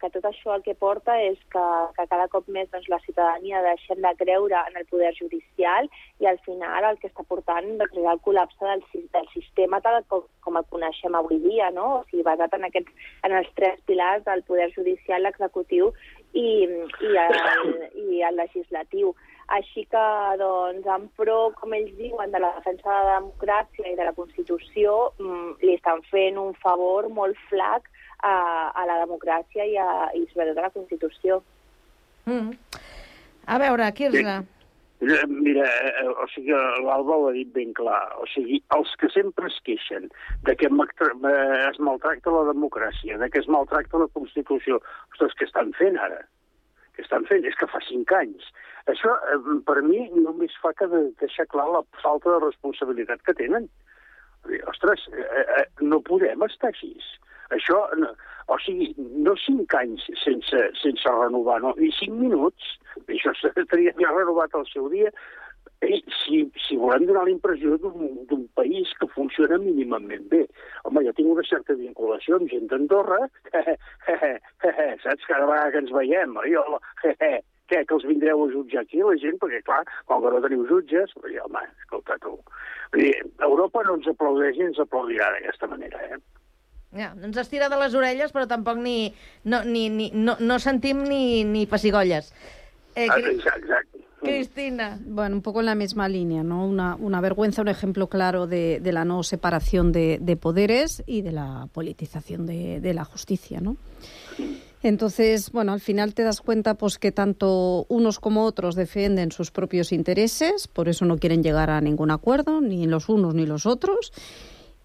que tot això el que porta és que, que cada cop més doncs, la ciutadania deixem de creure en el poder judicial i al final el que està portant doncs, és el col·lapse del, del sistema tal com, com el coneixem avui dia, no? o sigui, basat en, aquests, en els tres pilars del poder judicial, l'executiu i, i, el, i el legislatiu. Així que, doncs, en pro, com ells diuen, de la defensa de la democràcia i de la Constitució, mm, li estan fent un favor molt flac a, a la democràcia i, a, i sobretot a la Constitució. Mm. A veure, Quirze. Eh, Mira, eh, o sigui, l'Alba ho ha dit ben clar. O sigui, els que sempre es queixen de que eh, es maltracta la democràcia, de que es maltracta la Constitució, ostres, què estan fent ara? Què estan fent? És que fa cinc anys. Això, eh, per mi, només fa que de deixar clar la falta de responsabilitat que tenen. Vull dir, Ostres, eh, eh, no podem estar així. Això, o sigui, no cinc anys sense, sense renovar, no, ni cinc minuts. Això estaria ja renovat al seu dia. I si, si volem donar la impressió d'un país que funciona mínimament bé. Home, jo tinc una certa vinculació amb gent d'Andorra, saps? Cada vegada que ens veiem, hola, què, que els vindreu a jutjar aquí, la gent? Perquè, clar, com que no teniu jutges, home, escolta tu. Vull dir, Europa no ens aplaudeix i ens aplaudirà d'aquesta manera, eh? Ja, ens estira de les orelles, però tampoc ni, no, ni, ni, no, no sentim ni, ni pessigolles. Eh, Ah, exacte. Cristina. Bueno, un poco en la misma línea, ¿no? Una, una vergüenza, un ejemplo claro de, de la no separación de, de poderes y de la politización de, de la justicia, ¿no? Entonces, bueno, al final te das cuenta pues que tanto unos como otros defienden sus propios intereses, por eso no quieren llegar a ningún acuerdo, ni los unos ni los otros.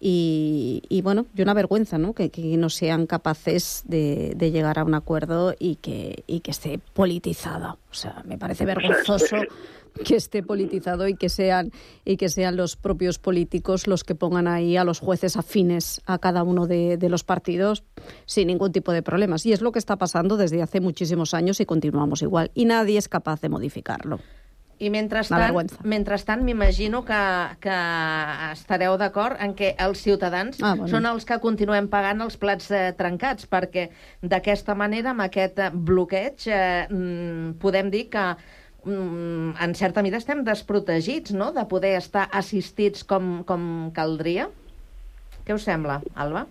Y, y bueno, y una vergüenza, ¿no? Que, que no sean capaces de, de llegar a un acuerdo y que, y que esté politizado. O sea, me parece vergonzoso que esté politizado y que sean y que sean los propios políticos los que pongan ahí a los jueces afines a cada uno de, de los partidos sin ningún tipo de problemas. Y es lo que está pasando desde hace muchísimos años y continuamos igual. Y nadie es capaz de modificarlo. I mentrestant, mentrestant m'imagino que, que estareu d'acord en què els ciutadans Ah, bueno. són els que continuem pagant els plats eh, trencats, perquè d'aquesta manera, amb aquest eh, bloqueig, eh, mm, podem dir que mm, en certa mida estem desprotegits, no?, de poder estar assistits com, com caldria. Què us sembla, Alba?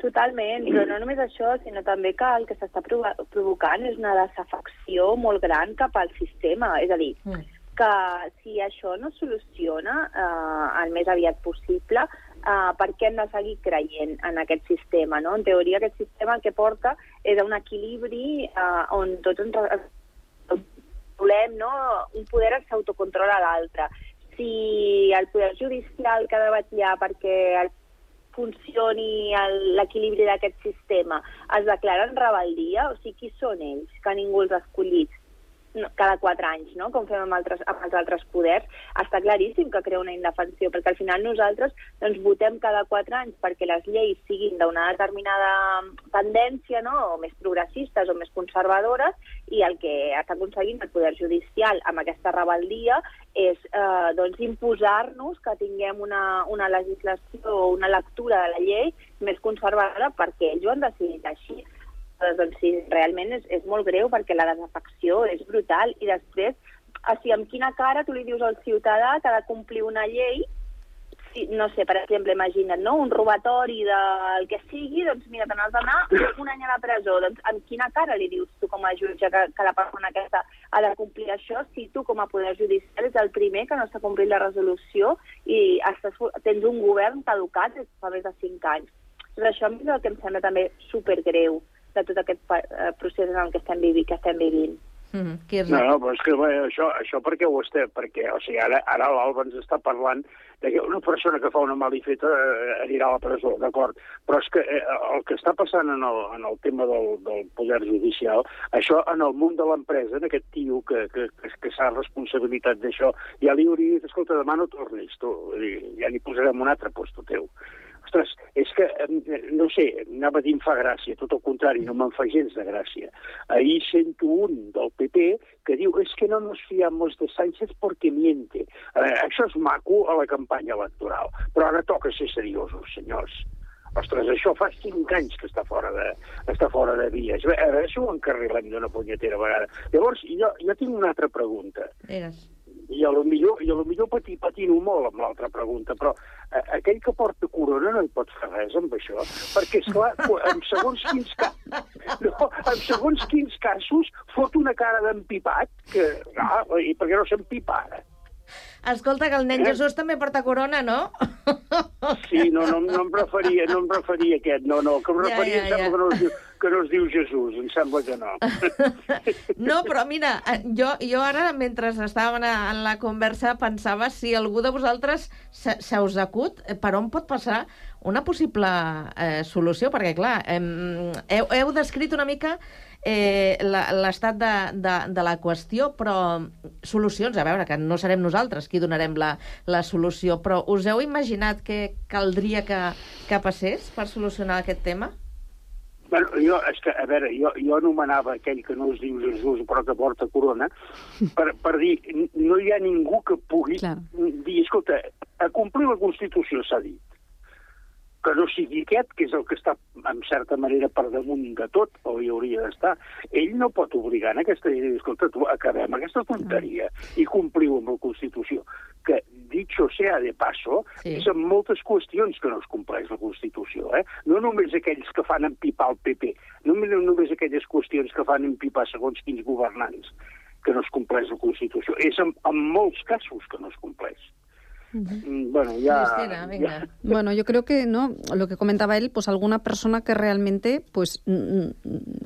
Totalment, però no només això, sinó també que el que s'està provo- provocant és una desafecció molt gran cap al sistema. És a dir, Mm. que si això no soluciona eh, el més aviat possible, eh, per què hem de seguir creient en aquest sistema? No? En teoria, aquest sistema el que porta és a un equilibri eh, on tots ens volem, no? un poder s'autocontrola l'altre. Si el poder judicial que ha de vetllar perquè el funcioni l'equilibri d'aquest sistema es declara en rebel·lia, o sigui, qui són ells? Que ningú els ha escollit no, cada quatre anys, no? com fem amb, altres, amb els altres poders, està claríssim que crea una indefensió, perquè al final nosaltres doncs, votem cada quatre anys perquè les lleis siguin d'una determinada tendència, no? o més progressistes o més conservadores, i el que està aconseguint el poder judicial amb aquesta rebel·lia és eh, doncs, imposar-nos que tinguem una, una legislació o una lectura de la llei més conservadora perquè ells ho han decidit així. Aleshores, doncs sí, realment és, és molt greu perquè la desafecció és brutal i després, o sigui, amb quina cara tu li dius al ciutadà que ha de complir una llei si, no sé, per exemple, imagina't, no? un robatori del que sigui, doncs mira, te n'has d'anar un any a la presó. Doncs amb quina cara li dius tu com a jutge que, que la persona aquesta ha de complir això si tu com a poder judicial és el primer que no està complint la resolució i estàs, tens un govern caducat des de fa més de cinc anys. Doncs això és el que em sembla també supergreu de tot aquest eh, procés en el que estem, vivi, que estem vivint. Mm -hmm. No, no, però és que bé, això, això per què ho estem? Perquè, o sigui, ara, ara l'Alba ens està parlant de que una persona que fa una malifeta eh, anirà a la presó, d'acord? Però és que eh, el que està passant en el, en el tema del, del poder judicial, això en el món de l'empresa, en aquest tio que, que, que, que s'ha responsabilitat d'això, ja li hauria dit, escolta, demà no tornis, tu, ja n'hi posarem un altre puesto teu. Ostres, és que, no sé, anava a dir em fa gràcia, tot el contrari, no me'n fa gens de gràcia. Ahir sento un del PP que diu és que no nos fiamos de Sánchez porque miente. Eh, això és maco a la campanya electoral, però ara toca ser seriosos, senyors. Ostres, això fa cinc anys que està fora de, està fora de vies. A veure si ho encarrilem d'una punyetera vegada. Llavors, jo, jo tinc una altra pregunta Digues. I a lo millor, i a lo millor pati, patino molt amb l'altra pregunta, però eh, aquell que porta corona no hi pot fer res amb això, perquè, esclar, en segons quins, ca... no, en segons quins casos fot una cara d'empipat, que, ah, i per què no s'empipa ara? Escolta, que el nen Eh? Jesús també porta corona, no? Sí, no, no, no em referia, no em referia a aquest, no, no, que em Ja, referia ja, sembla ja. que no es, diu, que no es diu Jesús, em sembla que no. No, però mira, eh, jo, jo ara, mentre estàvem en la conversa, pensava si algú de vosaltres se, se us acut eh, per on pot passar una possible eh, solució, perquè, clar, em, heu, heu descrit una mica eh, l'estat de, de, de la qüestió, però solucions, a veure, que no serem nosaltres qui donarem la, la solució, però us heu imaginat què caldria que, que passés per solucionar aquest tema? Bueno, jo, és que, a veure, jo, jo anomenava aquell que no es diu Jesús però que porta corona per, per dir, no hi ha ningú que pugui Clar. dir, escolta, a complir la Constitució s'ha dit, que no sigui aquest, que és el que està, en certa manera, per damunt de tot, o hi hauria d'estar. Ell no pot obligar en aquesta llei, escolta, tu, acabem aquesta tonteria i compliu amb la Constitució, que, dicho sea de paso, Sí. és en moltes qüestions que no es compleix la Constitució, eh? No només aquells que fan empipar el PP, no només, només aquelles qüestions que fan empipar segons quins governants. que no es compleix la Constitució. És en, en molts casos que no es compleix. Bueno, ya... ya- Bueno, yo creo que no, lo que comentaba él, pues alguna persona que realmente, pues, es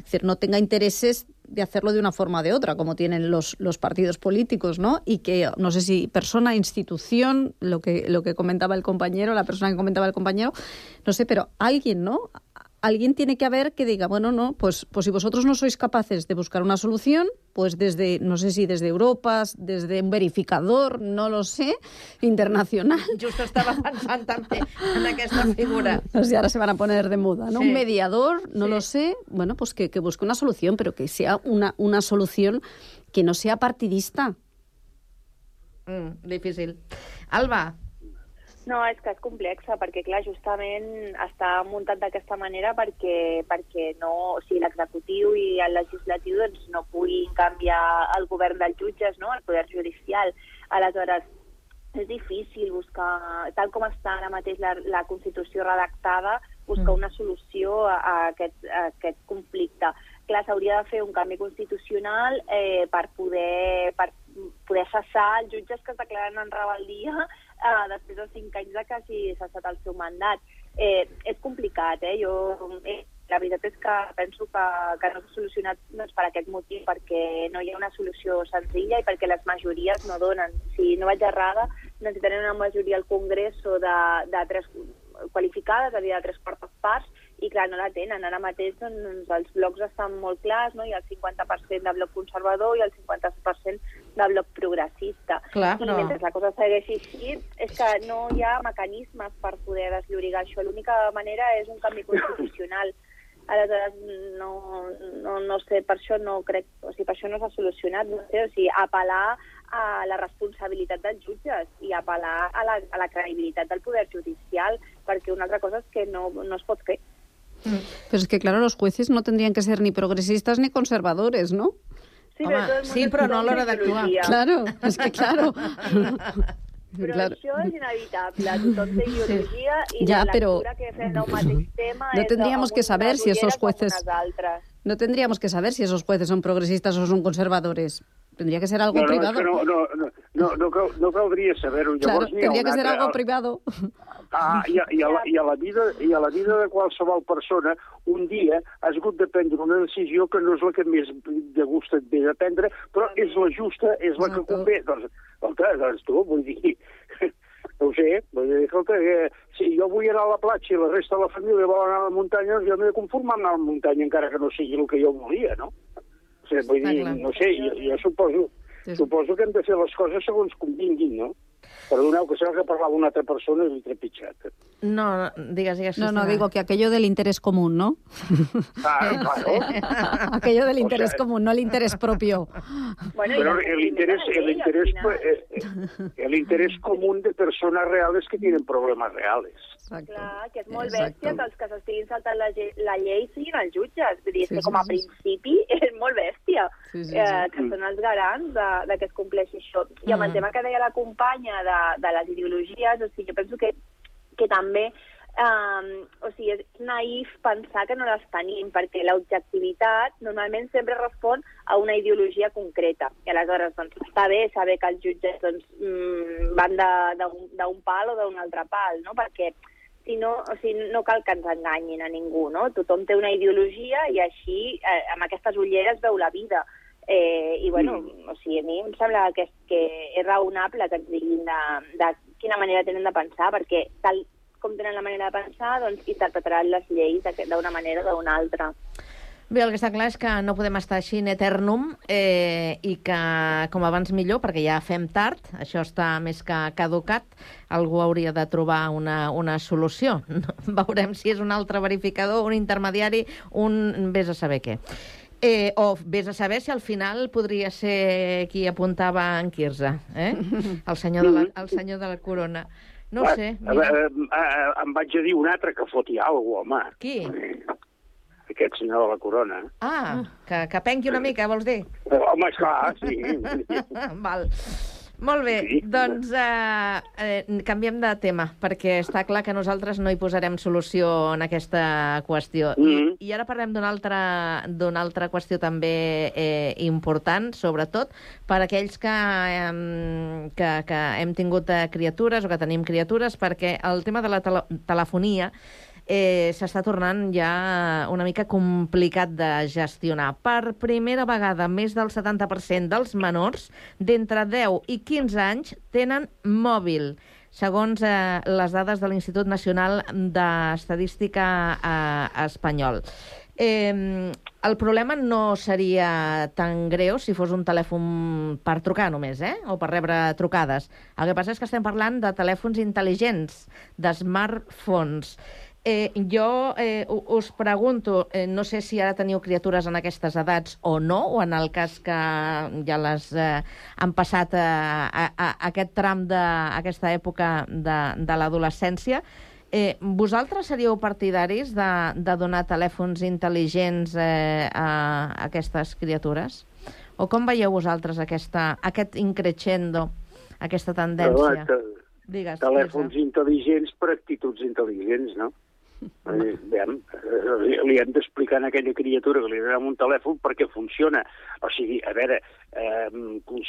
decir, no tenga intereses de hacerlo de una forma o de otra, como tienen los, los partidos políticos, ¿no? Y que no sé si persona, institución, lo que lo que comentaba el compañero, la persona que comentaba el compañero, no sé, pero alguien, ¿no? Alguien tiene que haber que diga, bueno, no, pues, pues si vosotros no sois capaces de buscar una solución, pues desde, no sé si desde Europa, desde un verificador, no lo sé, internacional, Just estava pensant també en aquesta figura. O sea, ahora se van a poner de moda, ¿no? Sí. Un mediador, no lo sé, bueno, pues que, que busque una solución, pero que sea una, una solución que no sea partidista. Mm, difícil. Alba, No, és que és complexa, perquè, clar, justament està muntat d'aquesta manera perquè, perquè no, o sigui, l'executiu i el legislatiu doncs, no puguin canviar el govern dels jutges, no?, el poder judicial. Aleshores, és difícil buscar, tal com està ara mateix la, la Constitució redactada, buscar una solució a, a, aquest, a aquest conflicte. Clar, s'hauria de fer un canvi constitucional eh, per poder per poder cessar els jutges que es declaren en rebel·lia eh, després de cinc anys de que hagi cessat el seu mandat. Eh, és complicat, eh? Jo, eh, la veritat és que penso que, que no s'ha solucionat doncs, per aquest motiu, perquè no hi ha una solució senzilla i perquè les majories no donen. Si no vaig errada, necessitarem una majoria al Congrés o de, de tres qualificades, és a dir, de tres quartes parts, i clar, no la tenen. Ara mateix doncs, els blocs estan molt clars, no? hi ha el 50% de bloc conservador i el 50% de bloc progressista. Clar, I però- mentre la cosa segueixi així, és que no hi ha mecanismes per poder desllorigar això. L'única manera és un canvi constitucional. Aleshores, no, no, no sé, per això no crec, o sigui, per això no s'ha solucionat, no sé, o sigui, apel·lar a la responsabilitat dels jutges i apel·lar a la, a la credibilitat del poder judicial, perquè una altra cosa és que no, no es pot fer. Pero es que, claro, los jueces no tendrían que ser ni progresistas ni conservadores, ¿no? Sí, sí, però no a l'hora d'actuar. Claro, es que claro. Però Claro. això és inevitable, tothom té ideologia i Ja, la però- lectura que fem del mateix tema No tendríamos que saber si esos jueces-. No tendríamos que saber si esos jueces son progresistas o son conservadores. Tendría que ser algo no, no, és privado. que no, no, no, no, no, cal, no caldria saber-ho. Claro, Llavors tendría un que ser algo privado. Ah, i, a, i, a la, i, a la vida, I a la vida de qualsevol persona, un dia has hagut de prendre una decisió que no és la que més de gust et ve de prendre, però és la justa, és la que convé. Doncs, escolta, doncs tu, vull dir... No ho sé, vull dir, escolta, que si jo vull anar a la platja i la resta de la família vol anar a la muntanya, doncs jo m'he de conformar anar a la muntanya encara que no sigui el que jo volia, no? O sigui, vull dir, no sé, jo, jo suposo, suposo que hem de fer les coses segons convinguin, no? Perdoneu, que sembla que parlava una altra persona i l'he trepitjat. no, digues, digues. No, no, digo que aquello del interés común, ¿no? Ah, claro. aquello del O interés sea- común, no el interés propio. Pero el interés, el interés, eh, eh, el interés común de personas reales que tienen problemas reales. Clar, que és molt Exacte. bèstia que els que s'estiguin saltant la, ge- la llei siguin els jutges. Vull dir, és Sí, que sí, com a sí. principi és molt bèstia Sí, sí, eh, sí. que són els garants de, de que es compleixi això. I amb el Mm. tema que deia la companya de, de les ideologies, o sigui, jo penso que, que també um, o sigui, és naïf pensar que no les tenim, perquè l'objectivitat normalment sempre respon a una ideologia concreta. I aleshores, doncs, està bé saber que els jutges doncs, mm, van d'un pal o d'un altre pal, no? perquè si no, o sigui, no cal que ens enganyin a ningú, no? Tothom té una ideologia i així, eh, amb aquestes ulleres, veu la vida. Eh, I, bueno, mm. o sigui, a mi em sembla que és, que és raonable que ens diguin de, de quina manera tenen de pensar, perquè tal com tenen la manera de pensar, doncs interpretaran les lleis d'una manera o d'una altra. Bé, el que està clar és que no podem estar així in eternum eh, i que com abans millor, perquè ja fem tard, això està més que caducat, algú hauria de trobar una, una solució. Veurem si és un altre verificador, un intermediari, un vés a saber què. Eh, o vés a saber si al final podria ser qui apuntava en Quirze, eh? el, senyor de la, el senyor de la corona. No ho sé. Eh, eh, eh, em vaig a dir un altre que foti alguna cosa, home. Qui? Aquest senyor de la corona. Ah, que, que penqui una mica, vols dir? Eh, Home, esclar, sí. Val. Molt bé, Sí. doncs eh, eh, canviem de tema, perquè està clar que nosaltres no hi posarem solució en aquesta qüestió. Mhm. I, I ara parlem d'una altra, altra qüestió també eh, important, sobretot per aquells que, eh, que, que hem tingut eh, criatures o que tenim criatures, perquè el tema de la tele telefonia eh, s'està tornant ja una mica complicat de gestionar. Per primera vegada, més del 70% dels menors d'entre 10 i 15 anys tenen mòbil, segons eh, les dades de l'Institut Nacional d'Estadística eh, espanyol. Eh, el problema no seria tan greu si fos un telèfon per trucar només, eh? o per rebre trucades. El que passa és que estem parlant de telèfons intel·ligents, de smartphones. Eh, jo eh, us pregunto, eh, no sé si ara teniu criatures en aquestes edats o no, o en el cas que ja les eh, han passat eh, a, a, a aquest tram de aquesta època de, de l'adolescència. Eh, vosaltres seríeu partidaris de, de donar telèfons intel·ligents eh, a, aquestes criatures? O com veieu vosaltres aquesta, aquest increixendo, aquesta tendència? Però, te- Digues, telèfons intel·ligents per actituds intel·ligents, no? Veiem, eh, li hem d'explicar a aquella criatura que li donem un telèfon perquè funciona. O sigui, a veure, eh,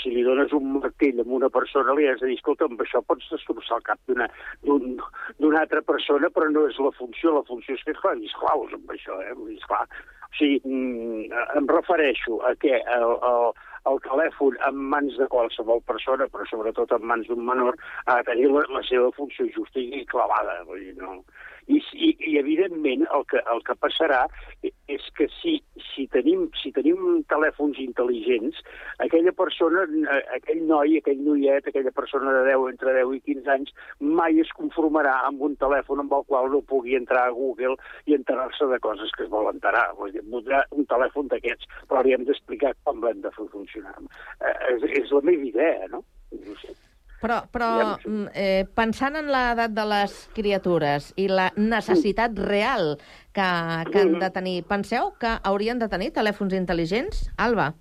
si li dones un martell a una persona, li has de dir, escolta, amb això pots destrossar el cap d'una d'un- d'una altra persona, però no és la funció. La funció és fer coses claus amb això, eh? Dir, esclar. O sigui, mm, em refereixo a que el, el, el telèfon en mans de qualsevol persona, però sobretot en mans d'un menor, ha de tenir la, la seva funció justa i clavada. Vull dir, no? I, i, I, evidentment, el que, el que passarà és que si, si, tenim, si tenim telèfons intel·ligents, aquella persona, aquell noi, aquell noiet, aquella persona de 10, entre 10 i 15 anys, mai es conformarà amb un telèfon amb el qual no pugui entrar a Google i enterar-se de coses que es vol enterar. Vull dir, voldrà un telèfon d'aquests, però li hem d'explicar com l'hem de fer funcionar. Eh, és, és la meva idea, no? No sé. Però, però mm, eh, pensant en l'edat de les criatures i la necessitat real que, que han de tenir, penseu que haurien de tenir telèfons intel·ligents? Alba?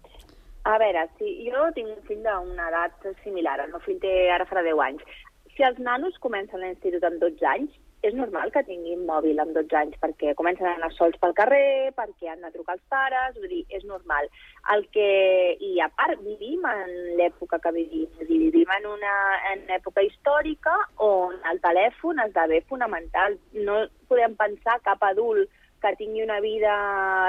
A veure, si jo tinc un fill d'una edat similar, el meu fill té ara farà 10 anys. Si els nanos comencen l'institut amb 12 anys, és normal que tinguin mòbil amb 12 anys, perquè comencen a anar sols pel carrer, perquè han de trucar als pares, vull dir, és normal. El que, I a part, vivim en l'època que vivim, és dir, vivim en una en època històrica on el telèfon esdevé fonamental. No podem pensar cap adult que tingui una vida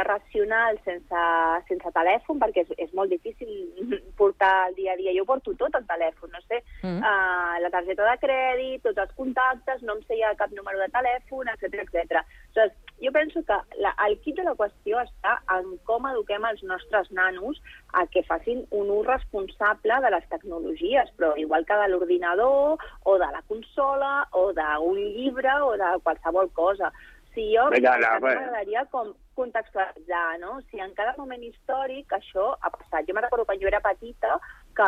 racional sense, sense telèfon, perquè és, és molt difícil portar el dia a dia. Jo porto tot el telèfon, no sé, Mm. uh, la targeta de crèdit, tots els contactes, no em sé ja cap número de telèfon, etc etc. Aleshores, jo penso que la, el kit de la qüestió està en com eduquem els nostres nanos a que facin un ús responsable de les tecnologies, però igual que de l'ordinador, o de la consola, o d'un llibre, o de qualsevol cosa. Si jo m'agradaria com contextualitzar, no? Si en cada moment històric això ha passat. Jo me recordo quan jo era petita que,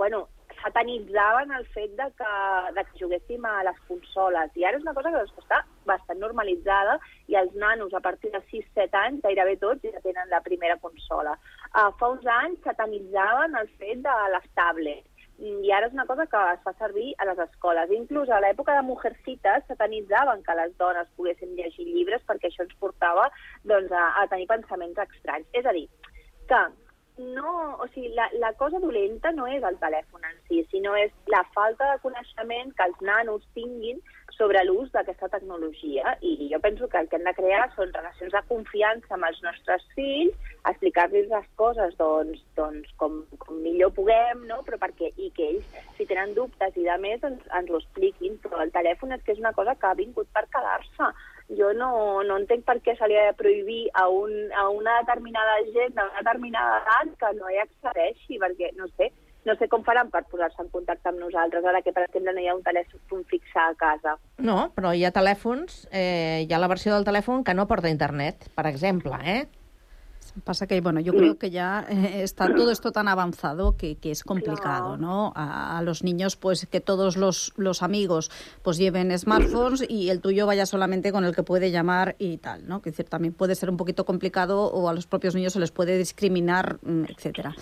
bueno, satanitzaven el fet de que, de que juguéssim a les consoles. I ara és una cosa que doncs, està bastant normalitzada i els nanos a partir de 6-7 anys, gairebé tots, ja tenen la primera consola. Uh, fa uns anys satanitzaven el fet de les tablets i ara és una cosa que es fa servir a les escoles. Inclús a l'època de Mujercitas satanitzaven que les dones poguessin llegir llibres perquè això ens portava doncs, a, a tenir pensaments estranys. És a dir, que no, o sigui, la, la cosa dolenta no és el telèfon en si, sinó és la falta de coneixement que els nanos tinguin sobre l'ús d'aquesta tecnologia. I jo penso que el que hem de crear són relacions de confiança amb els nostres fills, explicar-los les coses doncs, doncs com, com millor puguem, no? però perquè, i que ells, si tenen dubtes i de més, ens, ens ho expliquin. Però el telèfon és que és una cosa que ha vingut per quedar-se. Jo no, no entenc per què se li ha de prohibir a, un, a una determinada gent d'una determinada edat que no hi accedeixi, perquè, no sé, no sé com faran per posar-se en contacte amb nosaltres, ara que, per exemple, no hi ha un telèfon fixe a casa. No, però hi ha telèfons, eh, hi ha la versió del telèfon que no porta internet, per exemple, eh? Pasa que, bueno, yo creo que ya eh, está todo esto tan avanzado que, que es complicado, ¿no? A, a los niños, pues que todos los, los amigos pues lleven smartphones y el tuyo vaya solamente con el que puede llamar y tal, ¿no? Que decir, también puede ser un poquito complicado o a los propios niños se les puede discriminar, mm, etcétera.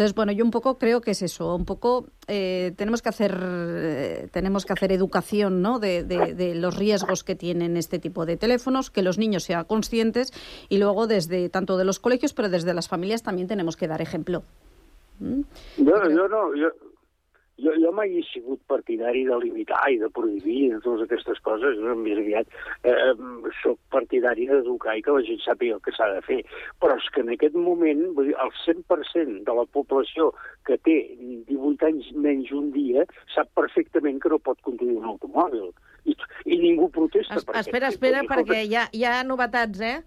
Entonces, bueno, yo un poco creo que es eso, un poco eh, tenemos que hacer eh, tenemos que hacer educación ¿no? de, de- de los riesgos que tienen este tipo de teléfonos, que los niños sean conscientes y luego desde tanto de los colegios, pero desde las familias también tenemos que dar ejemplo. ¿Mm? Jo no, jo, jo mai he sigut partidari de limitar i de prohibir de totes aquestes coses. Jo més aviat eh, soc partidari d'educar i que la gent sàpiga el que s'ha de fer. Però és que en aquest moment, vull dir, el 100% de la població que té 18 anys menys un dia sap perfectament que no pot conduir un automòbil. I, i ningú protesta Es, per espera, espera, perquè hi ha, hi ha novetats, eh?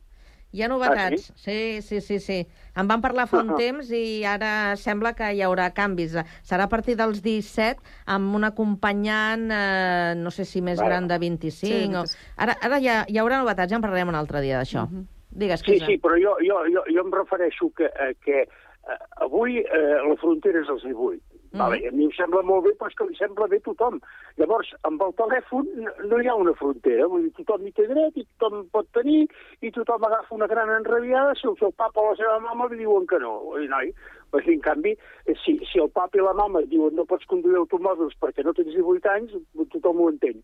Hi ha novetats. sí? sí, sí, sí, En van parlar fa un temps i ara sembla que hi haurà canvis. Serà a partir dels 17 amb un acompanyant, eh, no sé si més Vale. gran de 25. Sí, o... Ara, ara hi, ha, hi haurà novetats, ja en parlarem un altre dia d'això. Digues, Sí, sí, però jo, jo, jo, jo em refereixo que, eh, que eh, avui eh, la frontera és els 18. Mm. Vale, a mi em sembla molt bé, però és que li sembla bé a tothom. Llavors, amb el telèfon no, hi ha una frontera, vull dir, tothom hi té dret i tothom pot tenir, i tothom agafa una gran enrabiada si el seu papa o la seva mama li diuen que no. Dir, noi, dir, en canvi, eh, si, si el papa i la mama diuen no pots conduir automòbils perquè no tens 18 anys, tothom ho entén.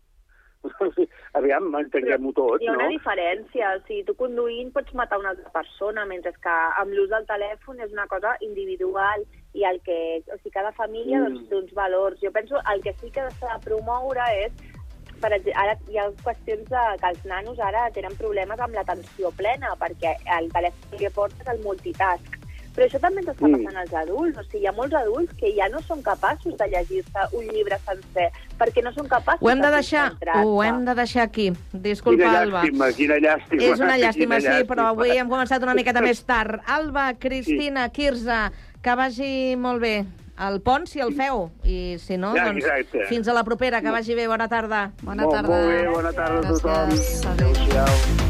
Aviam, entenguem-ho tot, Hi ha una no? diferència. O sigui, tu conduint pots matar una altra persona, mentre que amb l'ús del telèfon és una cosa individual i el que, o sigui, cada família Mm. doncs, té uns valors. Jo penso el que sí que s'ha de promoure és per ara hi ha qüestions de, que els nanos ara tenen problemes amb l'atenció plena perquè el telèfon que porta és el multitask. Però això també ens està Mm. passant als adults. O sigui, hi ha molts adults que ja no són capaços de llegir-se un llibre sencer perquè no són capaços Ho hem de de deixar, ho hem de deixar aquí. Disculpa, quina Alba. llàstima, quina llàstima. És una llàstima, quina sí, però llàstima. avui hem començat una miqueta més tard. Alba, Cristina, Quirze, que vagi molt bé. El pont, si el feu, i si no, Ja, doncs exacte. fins a la propera, que vagi bé. Bona tarda. Bona molt, Molt bé, bona tarda a tothom. Adéu-siau.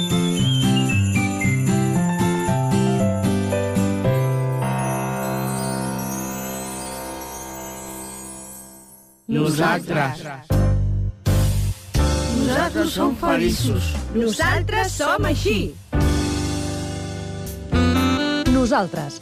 Nosaltres. Nosaltres som feliços. Nosaltres som així. Nosaltres,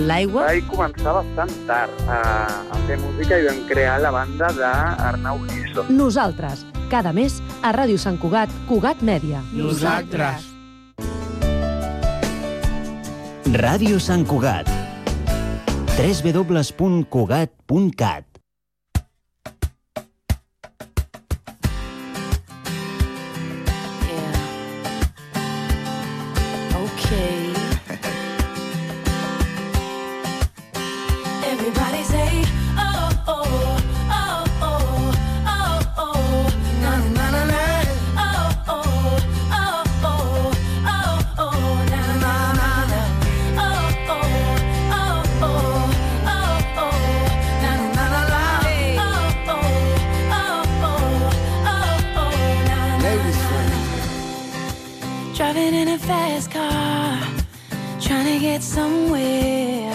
l'aigua. Vaig començar bastant tard a, a fer música i vam crear la banda d'Arnau Giso. Nosaltres, cada mes a Ràdio Sant Cugat, Cugat Mèdia. Nosaltres. Ràdio Sant Cugat. www.cugat.cat somewhere.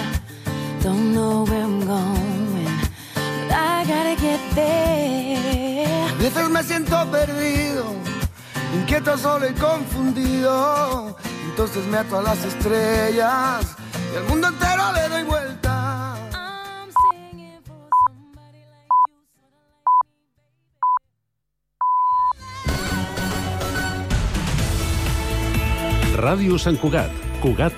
Don't know where I'm going, but I gotta get there. A veces me siento perdido, inquieto, solo y confundido. Entonces me ato a las estrellas y al mundo entero le doy vuelta. Ràdio Sant Cugat, Cugat